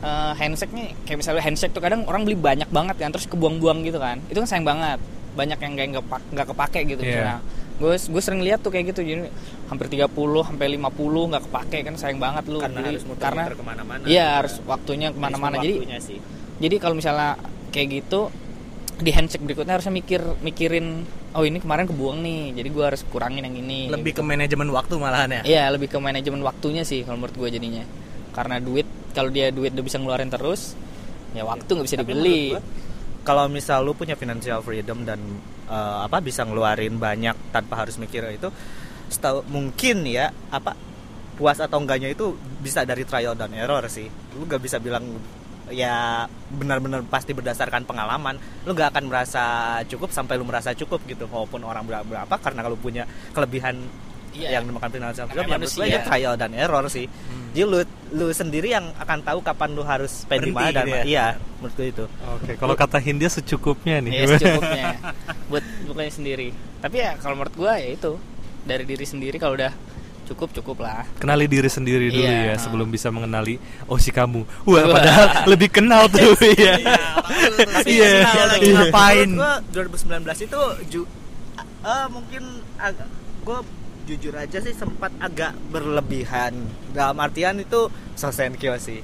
Speaker 1: eh, handshake nih kayak misalnya handshake tuh kadang orang beli banyak banget kan terus kebuang-buang gitu kan. Itu kan sayang banget. Banyak yang kayak nggak pak- nggak kepake gitu
Speaker 2: Iya.
Speaker 1: misalnya. Gue gue sering lihat tuh kayak gitu jadi hampir 30 sampai 50 nggak kepake kan sayang banget lu.
Speaker 4: Karena
Speaker 1: Jadi,
Speaker 4: harus muter
Speaker 1: karena
Speaker 4: ke mana-mana.
Speaker 1: iya harus waktunya ke mana-mana. Jadi
Speaker 4: Waktunya sih.
Speaker 1: jadi kalau misalnya kayak gitu di handshake berikutnya harusnya mikir mikirin oh ini kemarin kebuang nih jadi gue harus kurangin yang ini
Speaker 3: Lebih
Speaker 1: gitu.
Speaker 3: ke manajemen waktu malahan ya.
Speaker 1: Iya lebih ke manajemen waktunya sih kalau menurut gue jadinya karena duit kalau dia duit udah bisa ngeluarin terus ya waktu nggak bisa
Speaker 4: Tapi
Speaker 1: dibeli
Speaker 4: kalau misal lu punya financial freedom dan eh, apa bisa ngeluarin banyak tanpa harus mikir itu setahu mungkin ya apa puas atau enggaknya itu bisa dari trial dan error sih lu gak bisa bilang ya benar-benar pasti berdasarkan pengalaman lu gak akan merasa cukup sampai lu merasa cukup gitu walaupun orang berapa, karena kalau punya kelebihan
Speaker 1: Iya.
Speaker 4: yang dimakan
Speaker 1: Namanya
Speaker 4: ya menurut gua
Speaker 1: manusia.
Speaker 4: ya trial dan error sih jadi lu lu sendiri yang akan tahu kapan lu harus spend di mana
Speaker 3: Berhenti
Speaker 4: dan
Speaker 3: gitu ya.
Speaker 4: iya menurut gua itu
Speaker 2: Oke, kalau kata Hindia secukupnya nih.
Speaker 1: ya secukupnya buat bukannya sendiri tapi ya kalau menurut gue ya itu dari diri sendiri kalau udah cukup cukup lah
Speaker 2: Kenali diri sendiri dulu
Speaker 1: Iya.
Speaker 2: ya sebelum bisa mengenali oh si kamu. Wah, padahal lebih kenal tuh ya. Iya.
Speaker 4: Iya.
Speaker 3: ngapain?
Speaker 4: Gua 2019 itu ju eh, mungkin agak gue jujur aja sih sempat agak berlebihan dalam artian itu sosenkyo sih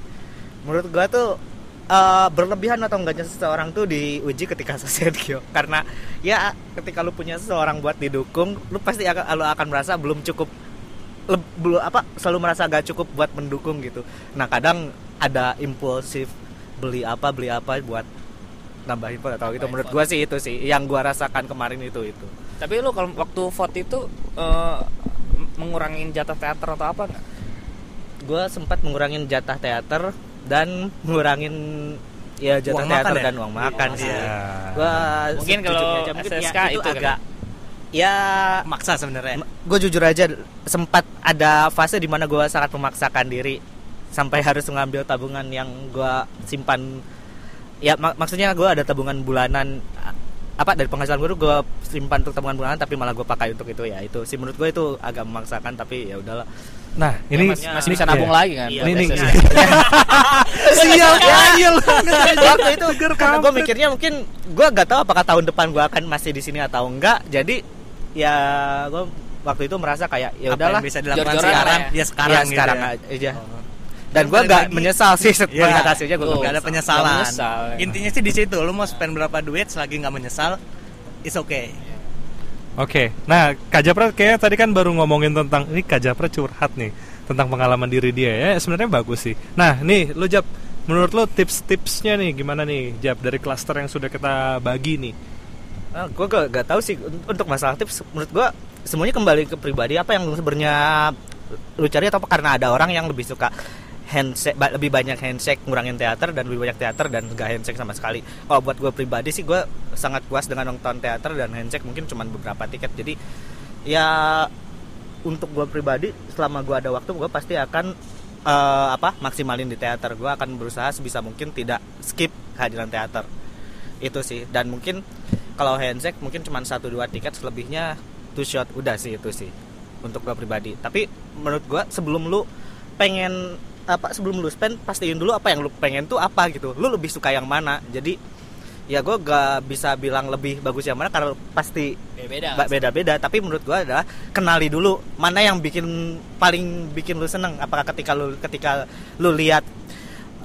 Speaker 4: menurut gua tuh eh, berlebihan atau enggaknya seseorang tuh diuji ketika sosenkyo karena ya ketika lu punya seseorang buat didukung lu pasti akan lu akan merasa belum cukup belum apa selalu merasa gak cukup buat mendukung gitu nah kadang ada impulsif beli apa beli apa buat nambahin vote atau gitu menurut gua sih itu sih yang gua rasakan kemarin itu itu
Speaker 1: tapi lu kalau waktu vote itu eh, mengurangin jatah teater atau apa nggak
Speaker 4: gua sempat mengurangin jatah teater dan ngurangin ya jatah
Speaker 3: Uang
Speaker 4: teater
Speaker 3: makan ya?
Speaker 4: dan uang makan sih
Speaker 2: Iya.
Speaker 4: gua
Speaker 1: Mungkin kalau
Speaker 4: mungkin
Speaker 1: SSK
Speaker 4: ya,
Speaker 1: itu kan?
Speaker 4: Ya
Speaker 3: Maksa sebenarnya.
Speaker 4: gue jujur aja sempat ada fase di mana gue sangat memaksakan diri. Sampai harus mengambil tabungan yang gue simpan. Ya mak- maksudnya gue ada tabungan bulanan. Apa dari penghasilan gue gue simpan untuk tabungan bulanan tapi malah gue pakai untuk itu. Ya itu sih. Menurut gue itu agak memaksakan tapi ya udahlah.
Speaker 2: Nah, ini
Speaker 4: Emangnya-
Speaker 1: masih bisa nabung
Speaker 2: Iya.
Speaker 1: lagi kan?
Speaker 4: Iya,
Speaker 2: Ini nih.
Speaker 1: SSK.
Speaker 2: Sial kayal.
Speaker 4: waktu itu karena gue mikirnya mungkin gue gak tahu apakah tahun depan gue akan masih di sini atau enggak. Jadi ya gue waktu itu merasa kayak ya udahlah
Speaker 3: bisa dilakukan sekarang?
Speaker 1: lah ya.
Speaker 3: Ya sekarang
Speaker 4: ya,
Speaker 3: gitu
Speaker 4: sekarang
Speaker 3: ya.
Speaker 4: aja
Speaker 3: Oh.
Speaker 4: dan gue gak menyesal sih
Speaker 3: Iya.
Speaker 4: melihat hasilnya gue.
Speaker 3: Gak ada penyesalan.
Speaker 1: menyesal, ya.
Speaker 3: Intinya sih di situ, lu mau spend berapa duit selagi nggak menyesal, is okay.
Speaker 2: Oke, nah Kak Japra kayaknya tadi kan baru ngomongin tentang ini Kak Japra curhat nih tentang pengalaman diri dia ya sebenarnya bagus sih. Nah nih lu Jap, menurut lu tips-tipsnya nih gimana nih Jap dari klaster yang sudah kita bagi nih?
Speaker 4: Gue gak, gak tahu sih un- untuk masalah tips menurut gue semuanya kembali ke pribadi apa yang sebenarnya lu cari atau apa? Karena ada orang yang lebih suka handshake lebih banyak handshake ngurangin teater dan lebih banyak teater dan gak handshake sama sekali. Kalau buat gue pribadi sih gue sangat puas dengan nonton teater dan handshake mungkin cuma beberapa tiket. Jadi ya untuk gue pribadi selama gue ada waktu gue pasti akan eh, apa maksimalin di teater. Gue akan berusaha sebisa mungkin tidak skip kehadiran teater. Itu sih. Dan mungkin kalau handshake mungkin cuma satu dua tiket selebihnya two shot. Udah sih itu sih untuk gue pribadi. Tapi menurut gue sebelum lu pengen apa sebelum lu spend pastiin dulu apa yang lu pengen tuh apa gitu. Lu lebih suka yang mana? Jadi ya gue gak bisa bilang lebih bagus yang mana karena pasti
Speaker 1: beda
Speaker 4: ba- beda-beda. Tapi menurut gua adalah kenali dulu mana yang bikin paling bikin lu seneng. Apakah ketika lu ketika lu lihat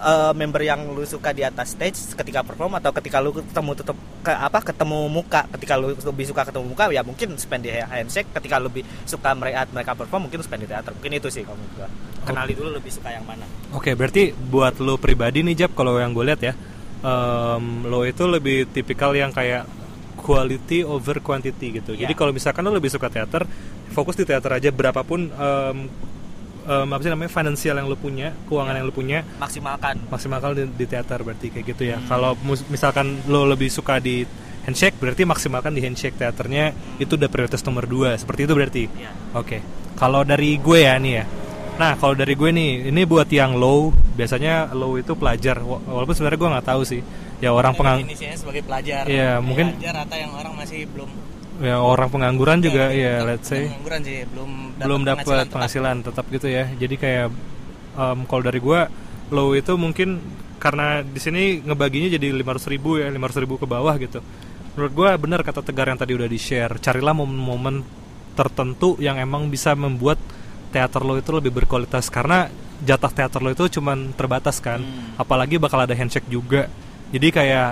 Speaker 4: eh, member yang lu suka di atas stage ketika perform atau ketika lu ketemu tutup ke apa ketemu muka ketika lu lebih suka ketemu muka ya mungkin spend di handshake ketika lu lebih suka melihat mereka perform mungkin spend di teater mungkin itu sih kalau menurut gua kenali dulu lebih suka yang mana
Speaker 2: Oke, berarti buat lo pribadi nih Jap, kalau yang gue lihat ya, em, lo itu lebih tipikal yang kayak quality over quantity gitu. Jadi
Speaker 4: Iya.
Speaker 2: kalau misalkan lo lebih suka teater, fokus di teater aja berapapun em, em, apa sih namanya finansial yang lo punya, keuangan
Speaker 4: Iya.
Speaker 2: yang lo punya,
Speaker 4: maksimalkan
Speaker 2: maksimalkan di, di teater berarti kayak gitu ya.
Speaker 4: Hmm.
Speaker 2: Kalau misalkan lo lebih suka di handshake, berarti maksimalkan di handshake teaternya itu udah prioritas nomor dua. Seperti itu berarti.
Speaker 4: ya
Speaker 2: Oke, kalau dari gue ya nih ya. Nah, kalau dari gue nih, ini buat yang low, biasanya low itu pelajar. Wa- Walaupun sebenarnya gue nggak tahu sih. Ya orang pengang,
Speaker 3: Definisinya sebagai pelajar.
Speaker 2: Iya, mungkin-
Speaker 3: Pelajar rata yang orang masih belum
Speaker 2: ya orang pengangguran juga,
Speaker 3: Bukan,
Speaker 2: ya
Speaker 3: bukan
Speaker 2: let's say
Speaker 3: pengangguran sih, belum dapat
Speaker 2: belum dapat
Speaker 3: penghasilan tetap.
Speaker 2: penghasilan tetap gitu ya. Jadi kayak em, kalau dari gue low itu mungkin karena di sini ngebaginya jadi 500 ribu ya, 500 ribu ke bawah gitu. menurut gue benar kata tegar yang tadi udah di share carilah momen-momen tertentu yang emang bisa membuat teater lo itu lebih berkualitas karena jatah teater lo itu cuman terbatas kan
Speaker 1: Hmm.
Speaker 2: apalagi bakal ada handshake juga jadi kayak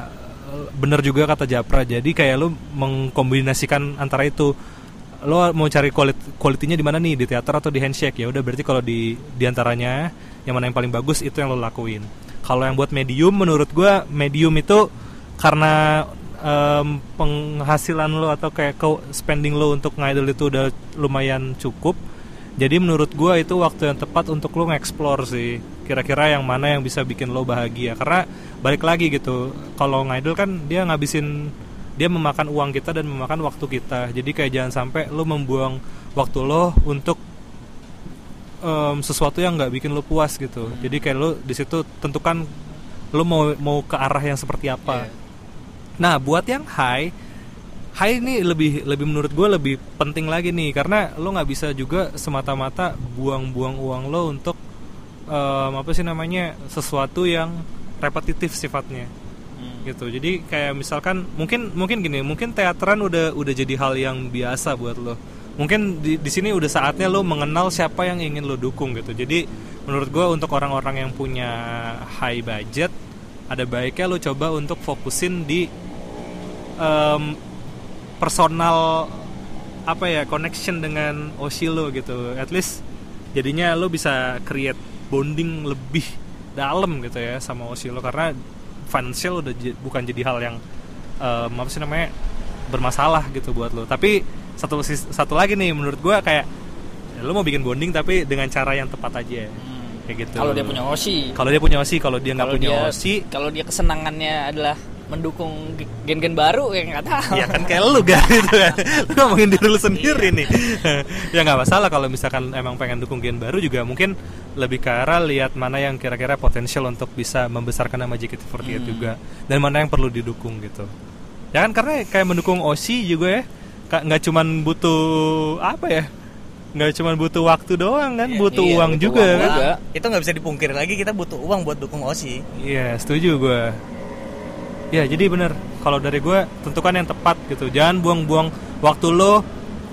Speaker 2: bener juga kata Japra jadi kayak lo mengkombinasikan antara itu. Lo mau cari kualit kualitinya di mana nih? Di teater atau di handshake? Ya udah berarti kalau di di antaranya yang mana yang paling bagus itu yang lo lakuin. Kalau yang buat medium menurut gua medium itu karena em, penghasilan lo atau kayak ke spending lo untuk ngidol itu udah lumayan cukup jadi menurut gua itu waktu yang tepat untuk lo nge-explore sih. Kira-kira yang mana yang bisa bikin lo bahagia. Karena balik lagi gitu kalau ngidol kan dia ngabisin dia memakan uang kita dan memakan waktu kita. Jadi kayak jangan sampai lo membuang waktu lo untuk em, sesuatu yang nggak bikin lo puas gitu. Jadi kayak lo di situ tentukan lo mau mau ke arah yang seperti apa. Nah buat yang high high ini lebih lebih menurut gue lebih penting lagi nih karena lo nggak bisa juga semata-mata buang-buang uang lo untuk em, apa sih namanya sesuatu yang repetitif sifatnya.
Speaker 1: Hmm.
Speaker 2: gitu. Jadi kayak misalkan mungkin mungkin gini mungkin teateran udah udah jadi hal yang biasa buat lo. Mungkin di, di sini udah saatnya lo mengenal siapa yang ingin lo dukung gitu. Jadi menurut gue untuk orang-orang yang punya high budget ada baiknya lo coba untuk fokusin di em, personal apa ya connection dengan Oshi lo gitu. At least jadinya lo bisa create bonding lebih dalam gitu ya sama Oshi lo karena financial udah bukan jadi hal yang em, apa sih namanya bermasalah gitu buat lo. Tapi satu satu lagi nih menurut gua kayak ya lo mau bikin bonding tapi dengan cara yang tepat aja
Speaker 1: Hmm.
Speaker 2: kayak gitu.
Speaker 1: Kalau dia punya Oshi.
Speaker 2: kalau dia punya Oshi kalau dia nggak punya
Speaker 1: dia
Speaker 2: Oshi
Speaker 1: kalau dia kesenangannya adalah mendukung gen-gen baru ya nggak tahu.
Speaker 2: ya kan kayak lu kan gitu kan lu ngomongin diri lu sendiri nih ya nggak masalah kalau misalkan emang pengen dukung gen baru juga mungkin lebih ke arah lihat mana yang kira-kira potensial untuk bisa membesarkan nama JKT48
Speaker 1: Hmm.
Speaker 2: juga dan mana yang perlu didukung gitu ya kan karena kayak mendukung Oshi juga ya nggak cuman butuh apa ya nggak cuman butuh waktu doang kan butuh
Speaker 1: iya,
Speaker 2: uang
Speaker 1: butuh
Speaker 2: juga
Speaker 1: uang
Speaker 2: kan
Speaker 1: juga.
Speaker 3: itu nggak bisa dipungkiri lagi kita butuh uang buat dukung Osi
Speaker 2: Iya, setuju gue. Ya, jadi bener. Kalau dari gue, tentukan yang tepat gitu. Jangan buang-buang waktu lo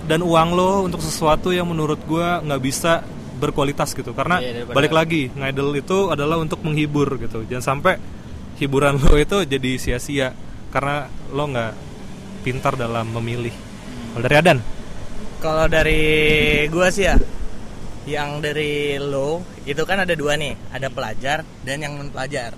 Speaker 2: dan uang lo untuk sesuatu yang menurut gue nggak bisa berkualitas gitu. Karena
Speaker 1: daripada-
Speaker 2: balik lagi, ngidol itu adalah untuk menghibur gitu. Jangan sampai hiburan lo itu jadi sia-sia karena lo nggak pintar dalam memilih. Kalau dari Adan,
Speaker 3: kalau dari gua sih ya yang dari lo itu kan ada dua nih ada pelajar dan yang non pelajar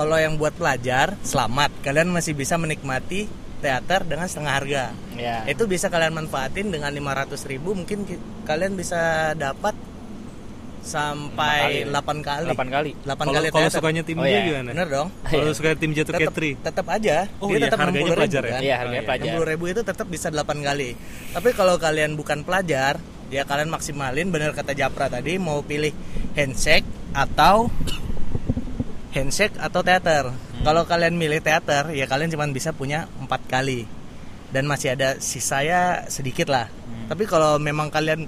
Speaker 3: kalau yang buat pelajar selamat kalian masih bisa menikmati teater dengan setengah harga
Speaker 1: Ya.
Speaker 3: itu bisa kalian manfaatin dengan 500.000 ribu mungkin ki- kalian bisa dapat sampai
Speaker 1: Lima
Speaker 3: 8 kali
Speaker 1: 8 kali.
Speaker 3: 8
Speaker 2: kalau
Speaker 3: kali
Speaker 2: kalau sukanya tim
Speaker 1: Oh,
Speaker 2: dia
Speaker 1: iya.
Speaker 2: gimana?
Speaker 3: bener dong
Speaker 2: Kalau
Speaker 1: Iya.
Speaker 2: suka tim Jatuh
Speaker 3: tetap
Speaker 2: Ketri.
Speaker 3: tetap aja
Speaker 2: Oh
Speaker 3: dia
Speaker 2: iya,
Speaker 3: tetap
Speaker 2: harganya
Speaker 3: 60.000
Speaker 2: pelajar ya?
Speaker 3: kan?
Speaker 1: Iya, harganya
Speaker 2: Oh, iya.
Speaker 1: pelajar.
Speaker 3: 60 ribu itu tetap bisa 8 kali tapi kalau kalian bukan pelajar ya kalian maksimalin bener kata Japra tadi mau pilih handshake atau handshake atau teater. Kalau kalian milih teater ya kalian cuma bisa punya empat kali. Dan masih ada sisa ya sedikit lah. Tapi kalau memang kalian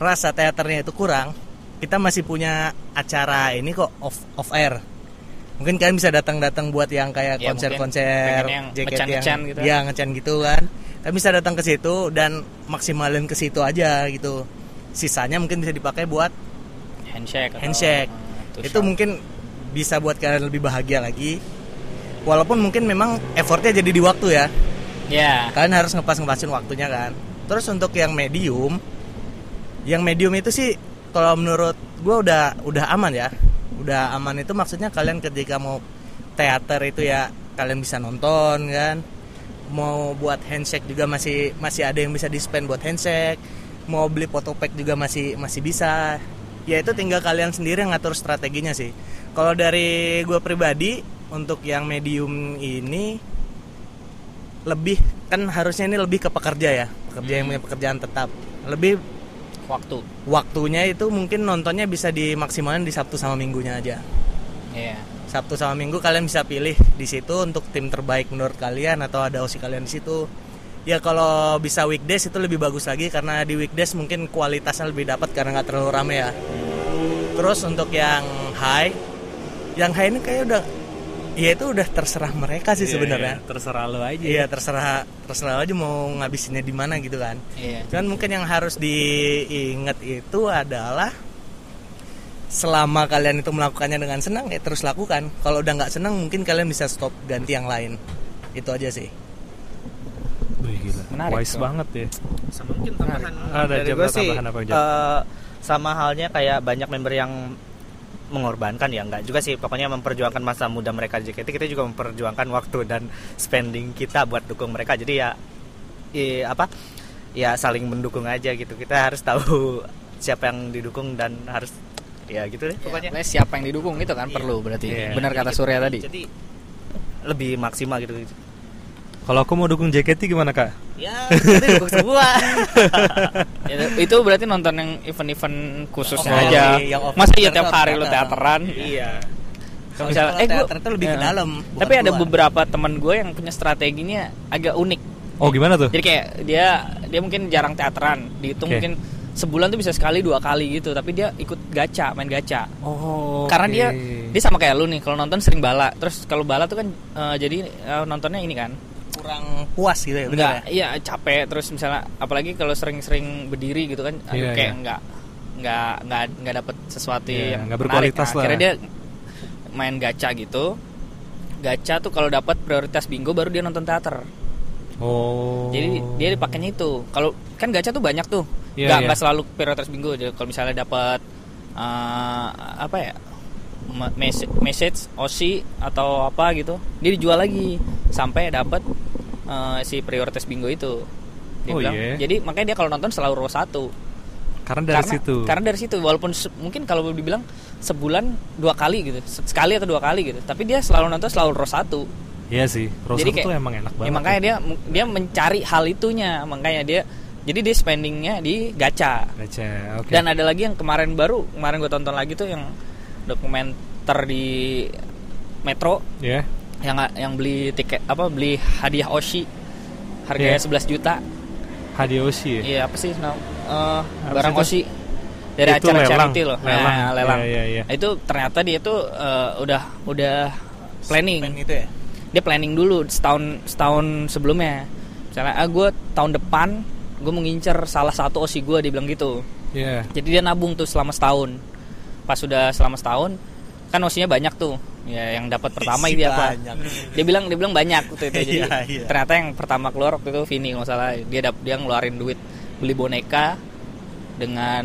Speaker 3: rasa teaternya itu kurang kita masih punya acara ini kok off off air. Mungkin kalian bisa datang-datang buat yang kayak
Speaker 1: Ya,
Speaker 3: konser-konser
Speaker 1: mungkin pengen yang ngecan-ngecan gitu.
Speaker 3: ya ngecan gitu kan. Kalian bisa datang ke situ dan maksimalin ke situ aja gitu. Sisanya mungkin bisa dipakai buat
Speaker 1: handshake
Speaker 3: handshake.
Speaker 1: Atau
Speaker 3: itu
Speaker 1: shot.
Speaker 3: mungkin bisa buat kalian lebih bahagia lagi. Walaupun mungkin memang effortnya jadi di waktu ya.
Speaker 1: Ya.
Speaker 3: Kalian harus ngepas-ngepasin waktunya kan. Terus untuk yang medium yang medium itu sih kalau menurut gue udah udah aman ya. Udah aman itu maksudnya kalian ketika mau teater itu ya kalian bisa nonton kan. Mau buat handshake juga masih masih ada yang bisa di spend buat handshake. Mau beli pack juga masih masih bisa. Ya itu tinggal kalian sendiri yang ngatur strateginya sih kalau dari gue pribadi untuk yang medium ini lebih kan harusnya ini lebih ke pekerja ya. Pekerja yang punya pekerjaan tetap. Lebih
Speaker 1: waktu.
Speaker 3: waktunya itu mungkin nontonnya bisa dimaksimalin di Sabtu sama Minggunya aja.
Speaker 1: Ya
Speaker 3: Sabtu sama Minggu kalian bisa pilih di situ untuk tim terbaik menurut kalian atau ada osi kalian di situ. Ya kalau bisa weekdays itu lebih bagus lagi karena di weekdays mungkin kualitasnya lebih dapat karena nggak terlalu rame ya. Terus untuk yang high yang high ini kayak udah ya itu udah terserah mereka sih sebenarnya
Speaker 2: terserah lo aja
Speaker 3: Iya terserah terserah aja mau ngabisinnya di mana gitu kan.
Speaker 1: Iya.
Speaker 3: Cuman mungkin yang harus diingat itu adalah selama kalian itu melakukannya dengan senang ya terus lakukan. Kalau udah nggak senang mungkin kalian bisa stop ganti yang lain. Itu aja sih.
Speaker 2: Wih, gila.
Speaker 1: Menarik
Speaker 2: wise
Speaker 1: tuh.
Speaker 2: banget ya
Speaker 4: sama mungkin tambahan
Speaker 2: Ada,
Speaker 4: dari gue sih
Speaker 2: tambahan apa, Jab?
Speaker 4: eh, sama halnya kayak banyak member yang mengorbankan ya enggak juga sih pokoknya memperjuangkan masa muda mereka di JKT kita juga memperjuangkan waktu dan spending kita buat dukung mereka jadi ya i- apa ya saling mendukung aja gitu kita harus tahu siapa yang didukung dan harus ya gitu deh pokoknya
Speaker 1: Pokoknya siapa yang didukung itu kan
Speaker 4: Iya.
Speaker 1: perlu berarti.
Speaker 2: Iya.
Speaker 1: Benar kata Surya tadi.
Speaker 4: jadi lebih maksimal gitu
Speaker 2: kalau aku mau dukung JKT gimana kak
Speaker 4: ya dukung semua
Speaker 1: Ya, itu berarti nonton yang event-event khususnya
Speaker 3: Oh,
Speaker 1: aja.
Speaker 3: yang
Speaker 1: Masa iya tiap hari lu
Speaker 3: teater?
Speaker 1: teateran?
Speaker 4: iya
Speaker 1: Kalau misalnya, eh gua
Speaker 3: teater itu lebih ke
Speaker 1: Ya.
Speaker 3: dalam,
Speaker 1: Tapi ada
Speaker 3: keluar.
Speaker 1: beberapa teman gue yang punya strateginya agak unik.
Speaker 2: oh gimana tuh
Speaker 1: Jadi kayak dia dia mungkin jarang teateran, dihitung
Speaker 2: Oke.
Speaker 1: mungkin sebulan tuh bisa sekali dua kali gitu. Tapi dia ikut gacha, main gacha.
Speaker 2: oh
Speaker 1: Karena dia dia sama kayak lu nih, kalau nonton sering bala. Terus kalau bala tuh kan eh, jadi eh, nontonnya ini kan.
Speaker 3: Kurang puas gitu ya.
Speaker 1: Enggak,
Speaker 3: ya?
Speaker 1: iya capek terus misalnya apalagi kalau sering-sering berdiri gitu kan aduh,
Speaker 2: Iya,
Speaker 1: kayak
Speaker 2: iya.
Speaker 1: enggak enggak enggak enggak dapet sesuatu
Speaker 2: Iya,
Speaker 1: yang
Speaker 2: nggak
Speaker 1: menarik.
Speaker 2: berkualitas
Speaker 1: Nah,
Speaker 2: lah.
Speaker 1: akhirnya dia main gacha gitu gacha tuh kalau dapat prioritas bingo baru dia nonton teater
Speaker 2: oh
Speaker 1: jadi dia dipakainya itu kalau kan gacha tuh banyak tuh
Speaker 2: Iya,
Speaker 1: nggak
Speaker 2: iya.
Speaker 1: nggak selalu prioritas bingo Jadi kalau misalnya dapat eh, apa ya message, osi atau apa gitu dia dijual lagi sampai dapat eh, si prioritas bingo itu. Dia
Speaker 2: Oh,
Speaker 1: bilang.
Speaker 2: iya?
Speaker 1: jadi makanya dia kalau nonton selalu row satu.
Speaker 2: Karena dari
Speaker 1: karena,
Speaker 2: situ.
Speaker 1: karena dari situ walaupun mungkin kalau dibilang sebulan dua kali gitu se- sekali atau dua kali gitu tapi dia selalu nonton selalu row satu.
Speaker 2: Iya sih Rosa
Speaker 1: Jadi kayak-
Speaker 2: tuh emang enak banget
Speaker 1: ya, makanya dia dia mencari hal itunya makanya dia jadi dia spendingnya di gacha.
Speaker 2: Baca, oke.
Speaker 1: Dan ada lagi yang kemarin baru kemarin gue tonton lagi tuh yang dokumenter di Metro
Speaker 2: ya
Speaker 1: yang yang beli tiket apa beli hadiah Oshi. Harganya
Speaker 2: Iya.
Speaker 1: 11 juta.
Speaker 2: Hadioshi ya?
Speaker 1: Iya apa sih nah, eh,
Speaker 2: Apa
Speaker 1: barang
Speaker 2: sih
Speaker 1: Oshi. Dari
Speaker 2: Itu
Speaker 1: acara
Speaker 2: lelang.
Speaker 1: charity loh.
Speaker 2: Lelang.
Speaker 1: Nah, lelang.
Speaker 2: Iya, iya, iya.
Speaker 1: Nah, itu ternyata dia tuh eh, udah udah planning.
Speaker 3: Pen itu ya.
Speaker 1: dia planning dulu setahun setahun sebelumnya. Misalnya ah gue tahun depan gue mau ngincer salah satu osi gue dia bilang gitu.
Speaker 2: Iya.
Speaker 1: Jadi dia nabung tuh selama setahun pas sudah selama setahun kan osinya banyak tuh. Ya yang dapat pertama
Speaker 3: Si
Speaker 1: dia apa? dia bilang dia bilang banyak waktu itu jadi
Speaker 3: Iya, iya.
Speaker 1: ternyata yang pertama keluar waktu itu Vini nggak salah. Dia dap dia ngeluarin duit beli boneka dengan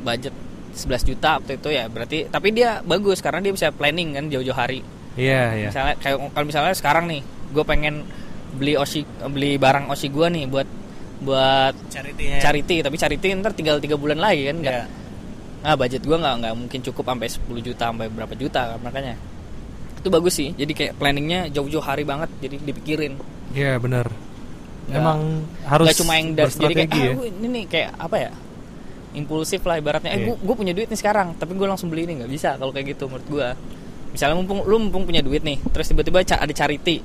Speaker 1: budget 11 juta waktu itu ya. Berarti tapi dia bagus karena dia bisa planning kan jauh-jauh hari.
Speaker 2: Iya iya.
Speaker 1: Misalnya kayak kalau misalnya sekarang nih gue pengen beli osi beli barang osi gue nih buat buat
Speaker 3: Charity-nya.
Speaker 1: charity. Tapi charity ntar tinggal tiga bulan lagi kan nggak
Speaker 3: Iya.
Speaker 1: Nah budget gue nggak nggak mungkin cukup sampai 10 juta sampai berapa juta kan makanya. Itu bagus sih jadi kayak planningnya jauh-jauh hari banget jadi dipikirin.
Speaker 2: Iya benar.
Speaker 1: Nggak-
Speaker 2: Emang harus
Speaker 1: nggak cuma yang da- jadi kayak ah,
Speaker 2: ya
Speaker 1: gua ini nih kayak apa ya? Impulsif lah ibaratnya. Eh
Speaker 2: Iya.
Speaker 1: gue punya duit nih sekarang tapi gue langsung beli ini nggak bisa kalau kayak gitu menurut gue misalnya mumpung lu mumpung punya duit nih terus tiba-tiba ada charity.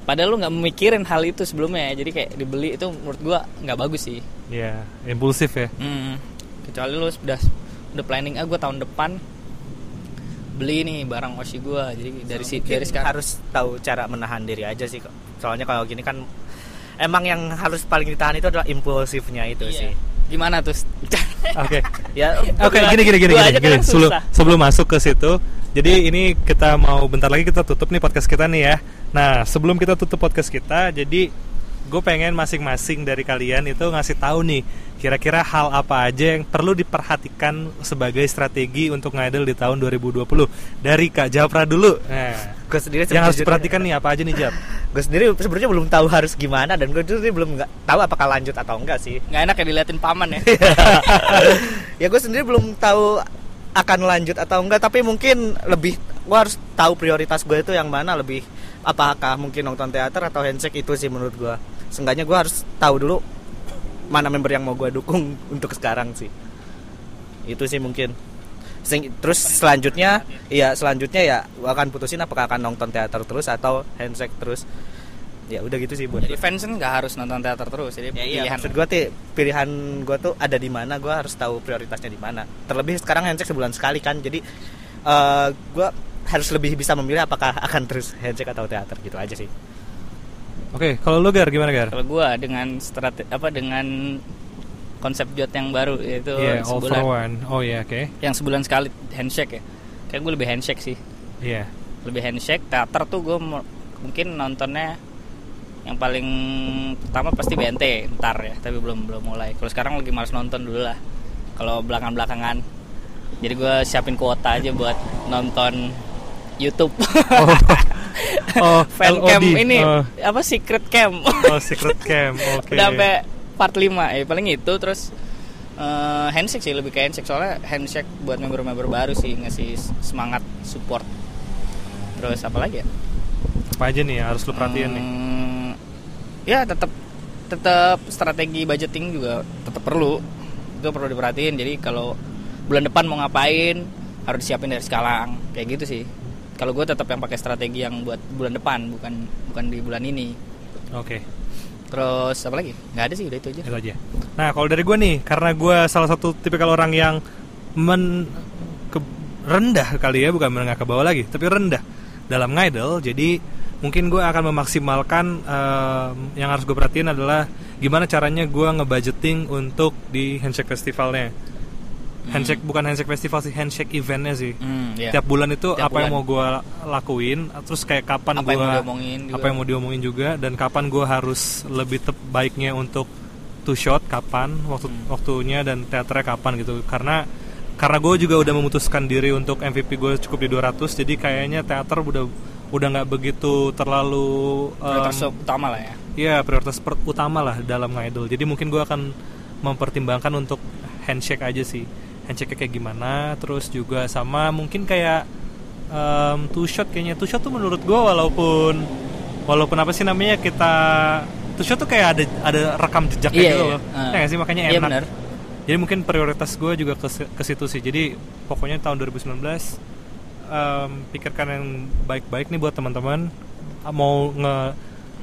Speaker 1: Padahal lu nggak memikirin hal itu sebelumnya jadi kayak dibeli itu menurut gue nggak bagus sih.
Speaker 2: Iya impulsif ya.
Speaker 1: Hmm, kecuali lu sudah udah planning ah gue tahun depan beli nih barang osi gue jadi dari si dari sekarang
Speaker 4: harus tahu cara menahan diri aja sih kok. soalnya kalau gini kan emang yang harus paling ditahan itu adalah impulsifnya itu
Speaker 1: Iya.
Speaker 4: sih
Speaker 1: gimana tuh
Speaker 2: Oke
Speaker 4: ya
Speaker 2: Oke, gini gini gini gini. gini.
Speaker 1: kadang
Speaker 2: Sebelum sebelum masuk ke situ, jadi ini kita mau bentar lagi kita tutup nih podcast kita nih ya. Nah, sebelum kita tutup podcast kita, jadi gue pengen masing-masing dari kalian itu ngasih tahu nih kira-kira hal apa aja yang perlu diperhatikan sebagai strategi untuk ngidol di tahun 2020 dari Kak Japra dulu. Nah,
Speaker 4: gue sendiri
Speaker 2: yang harus diperhatikan nih apa aja nih Jap?
Speaker 4: gue sendiri sebenarnya belum tahu harus gimana dan gue sendiri belum nggak tahu apakah lanjut atau enggak sih
Speaker 1: nggak enak ya diliatin paman ya
Speaker 4: ya gue sendiri belum tahu akan lanjut atau enggak tapi mungkin lebih gue harus tahu prioritas gue itu yang mana lebih apakah mungkin nonton teater atau handshake itu sih menurut gue seenggaknya gue harus tahu dulu mana member yang mau gue dukung untuk sekarang sih. Itu sih mungkin. Sing- terus selanjutnya ya selanjutnya ya gue akan putusin apakah akan nonton teater terus atau handshake terus. Ya udah gitu sih buat
Speaker 1: jadi fans kan nggak harus nonton teater terus jadi
Speaker 4: Ya, iya,
Speaker 1: pilihan
Speaker 4: maksud gue tuh pilihan gue tuh ada di mana gue harus tahu prioritasnya di mana. Terlebih sekarang handshake sebulan sekali kan jadi eh gue harus lebih bisa memilih apakah akan terus handshake atau teater gitu aja sih
Speaker 2: Oke, kalau lu Gar gimana Gar?
Speaker 1: Kalau gua dengan strategi apa dengan konsep jod yang baru yaitu
Speaker 2: all for
Speaker 1: sebulan
Speaker 2: one. Oh iya, oke.
Speaker 1: yang sebulan sekali handshake ya. Kayak gue lebih handshake sih.
Speaker 2: Iya.
Speaker 1: Lebih handshake. Teater tuh gue mungkin nontonnya yang paling pertama pasti BNT ntar ya, tapi belum belum mulai. Kalau sekarang lagi males nonton dulu lah. Kalau belakang-belakangan. Jadi gue siapin kuota aja buat nonton YouTube.
Speaker 2: Oh. Oh,
Speaker 1: Fan cam ini
Speaker 2: Oh,
Speaker 1: apa secret cam.
Speaker 2: oh, secret cam. Oke.
Speaker 1: Udah sampai part 5 ya paling itu terus eh, handshake sih lebih ke handshake soalnya handshake buat member-member baru sih ngasih semangat support. Terus apa lagi ya?
Speaker 2: Apa aja nih harus lu perhatiin nih?
Speaker 1: Hmm, Ya tetap tetap strategi budgeting juga tetap perlu. Itu perlu diperhatiin. Jadi kalau bulan depan mau ngapain harus disiapin dari sekarang kayak gitu sih. Kalau gue tetap yang pakai strategi yang buat bulan depan bukan bukan di bulan ini.
Speaker 2: Oke.
Speaker 1: Terus apa lagi? Nggak ada sih udah itu aja.
Speaker 2: Itu aja. Nah, kalau dari gue nih, karena gue salah satu tipikal orang yang men ke- rendah kali ya, bukan menengah ke bawah lagi, tapi rendah dalam ngidol. Jadi mungkin gue akan memaksimalkan em, yang harus gue perhatiin adalah gimana caranya gue ngebudgeting untuk di handshake festivalnya. Handshake bukan handshake festival sih, handshake eventnya sih.
Speaker 1: Hmm, iya.
Speaker 2: Tiap bulan itu
Speaker 1: Tiap
Speaker 2: apa yang mau
Speaker 1: bulan.
Speaker 2: gue lakuin, terus kayak kapan
Speaker 1: Apa
Speaker 2: gue apa yang mau diomongin juga dan kapan gue harus lebih tep baiknya untuk two shot kapan waktu
Speaker 1: Hmm.
Speaker 2: waktunya dan teaternya kapan gitu karena karena gue juga udah memutuskan diri untuk MVP gue cukup di 200 jadi kayaknya teater udah udah nggak begitu terlalu
Speaker 1: prioritas
Speaker 2: em,
Speaker 1: utama lah ya
Speaker 2: Iya prioritas per- utama lah dalam ngidol. Jadi mungkin gue akan mempertimbangkan untuk handshake aja sih. Handshake kayak gimana. Terus juga sama mungkin kayak em, two shot kayaknya. Two shot tuh menurut gue walaupun walaupun apa sih namanya kita two shot tuh kayak ada ada rekam jejaknya
Speaker 1: Iya,
Speaker 2: gitu
Speaker 1: iya.
Speaker 2: loh.
Speaker 1: Ah.
Speaker 2: Ya nggak sih makanya
Speaker 1: Iya,
Speaker 2: enak.
Speaker 1: benar.
Speaker 2: Jadi mungkin prioritas gue juga ke, ke situ sih. Jadi pokoknya tahun 2019 em, pikirkan yang baik-baik nih buat teman-teman mau nge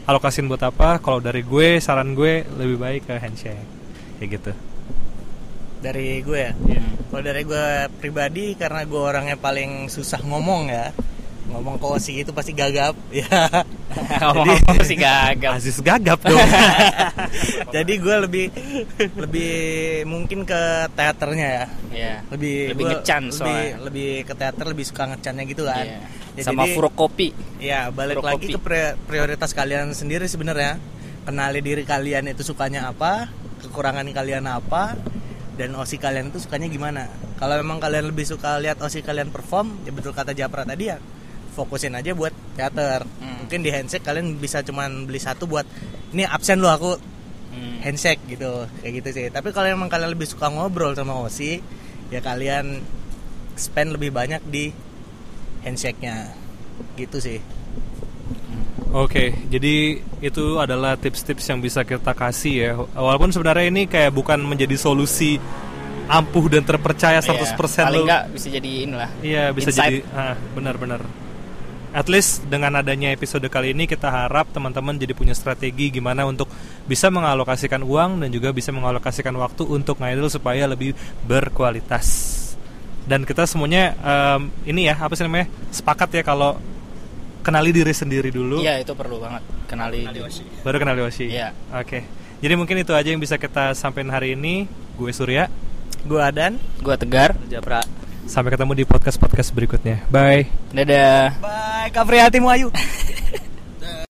Speaker 2: alokasin buat apa kalau dari gue saran gue lebih baik ke handshake kayak gitu
Speaker 3: Dari gue ya.
Speaker 1: Hmm.
Speaker 3: Kalau dari gue pribadi karena gue orangnya paling susah ngomong ya. Ngomong ke Osi itu pasti gagap ya.
Speaker 1: ngomong sih gagap
Speaker 2: Aziz gagap dong
Speaker 3: Jadi gue lebih lebih mungkin ke teaternya ya.
Speaker 1: Iya.
Speaker 3: Lebih
Speaker 1: Lebih
Speaker 3: gua
Speaker 1: ngecan
Speaker 3: lebih,
Speaker 1: soalnya.
Speaker 3: lebih ke teater lebih suka ngecannya gitu kan.
Speaker 1: Iya.
Speaker 3: Ya,
Speaker 1: sama
Speaker 3: jadi-
Speaker 1: kopi
Speaker 3: Ya balik
Speaker 1: Pro
Speaker 3: lagi
Speaker 1: kopi.
Speaker 3: ke pri- prioritas kalian sendiri sebenarnya. Kenali diri kalian itu sukanya apa, kekurangan kalian apa, dan osi kalian itu sukanya gimana. Kalau memang kalian lebih suka lihat osi kalian perform, ya betul kata Japra tadi ya, fokusin aja buat teater.
Speaker 1: Hmm.
Speaker 3: Mungkin di handshake kalian bisa cuman beli satu buat ini absen lo aku
Speaker 1: Hmm.
Speaker 3: handshake gitu, kayak gitu sih. Tapi kalau memang kalian lebih suka ngobrol sama osi, ya kalian spend lebih banyak di handshake-nya. Gitu sih.
Speaker 2: Oke, jadi itu adalah tips-tips yang bisa kita kasih ya. Walaupun sebenarnya ini kayak bukan menjadi solusi ampuh dan terpercaya 100%
Speaker 1: Iya, paling
Speaker 2: lu-
Speaker 1: nggak bisa jadi inilah
Speaker 2: Iya bisa
Speaker 1: Insight.
Speaker 2: jadi ah, benar-benar. At least dengan adanya episode kali ini kita harap teman-teman jadi punya strategi gimana untuk bisa mengalokasikan uang dan juga bisa mengalokasikan waktu untuk ngidol supaya lebih berkualitas. Dan kita semuanya em, ini ya apa sih namanya sepakat ya kalau kenali diri sendiri dulu,
Speaker 1: iya itu perlu banget kenali diri.
Speaker 2: baru kenali Oshi.
Speaker 1: Iya.
Speaker 2: Oke. Jadi mungkin itu aja yang bisa kita sampaikan hari ini. Gue Surya.
Speaker 3: Gue Adan.
Speaker 1: gua tegar
Speaker 4: Japra
Speaker 2: Sampai ketemu di podcast-podcast berikutnya. Bye.
Speaker 1: dadah
Speaker 3: Bye, Kapriatimu Ayu.